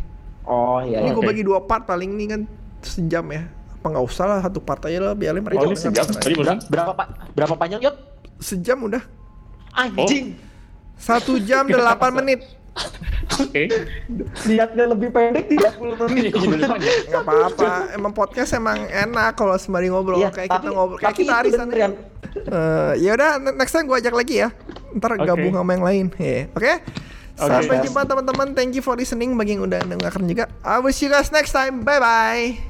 Speaker 4: oh iya
Speaker 2: Ini
Speaker 4: iya.
Speaker 2: gue bagi dua part paling ini kan sejam ya. Apa nggak usah lah satu part aja lah biarin mereka.
Speaker 3: Oh ini sejam tadi barusan.
Speaker 4: berapa pak berapa panjang yuk
Speaker 2: Sejam udah.
Speaker 4: anjing
Speaker 2: Satu jam delapan menit.
Speaker 3: Oke.
Speaker 4: Niatnya lebih pendek 30 menit.
Speaker 3: Iya, judulnya panjang.
Speaker 2: Gak apa-apa. Emang podcast emang enak kalau sembari ngobrol
Speaker 4: Iya,
Speaker 2: kayak
Speaker 4: tapi-
Speaker 2: kita ngobrol kayak kita arisan. Eh, ya udah next time gue ajak lagi ya. Ntar
Speaker 3: Oke.
Speaker 2: gabung sama yang lain. Ya, Oke. Sampai
Speaker 3: Sas.
Speaker 2: jumpa teman-teman. Thank you for listening bagi yang udah dengarkan juga. I will see you guys next time. Bye bye.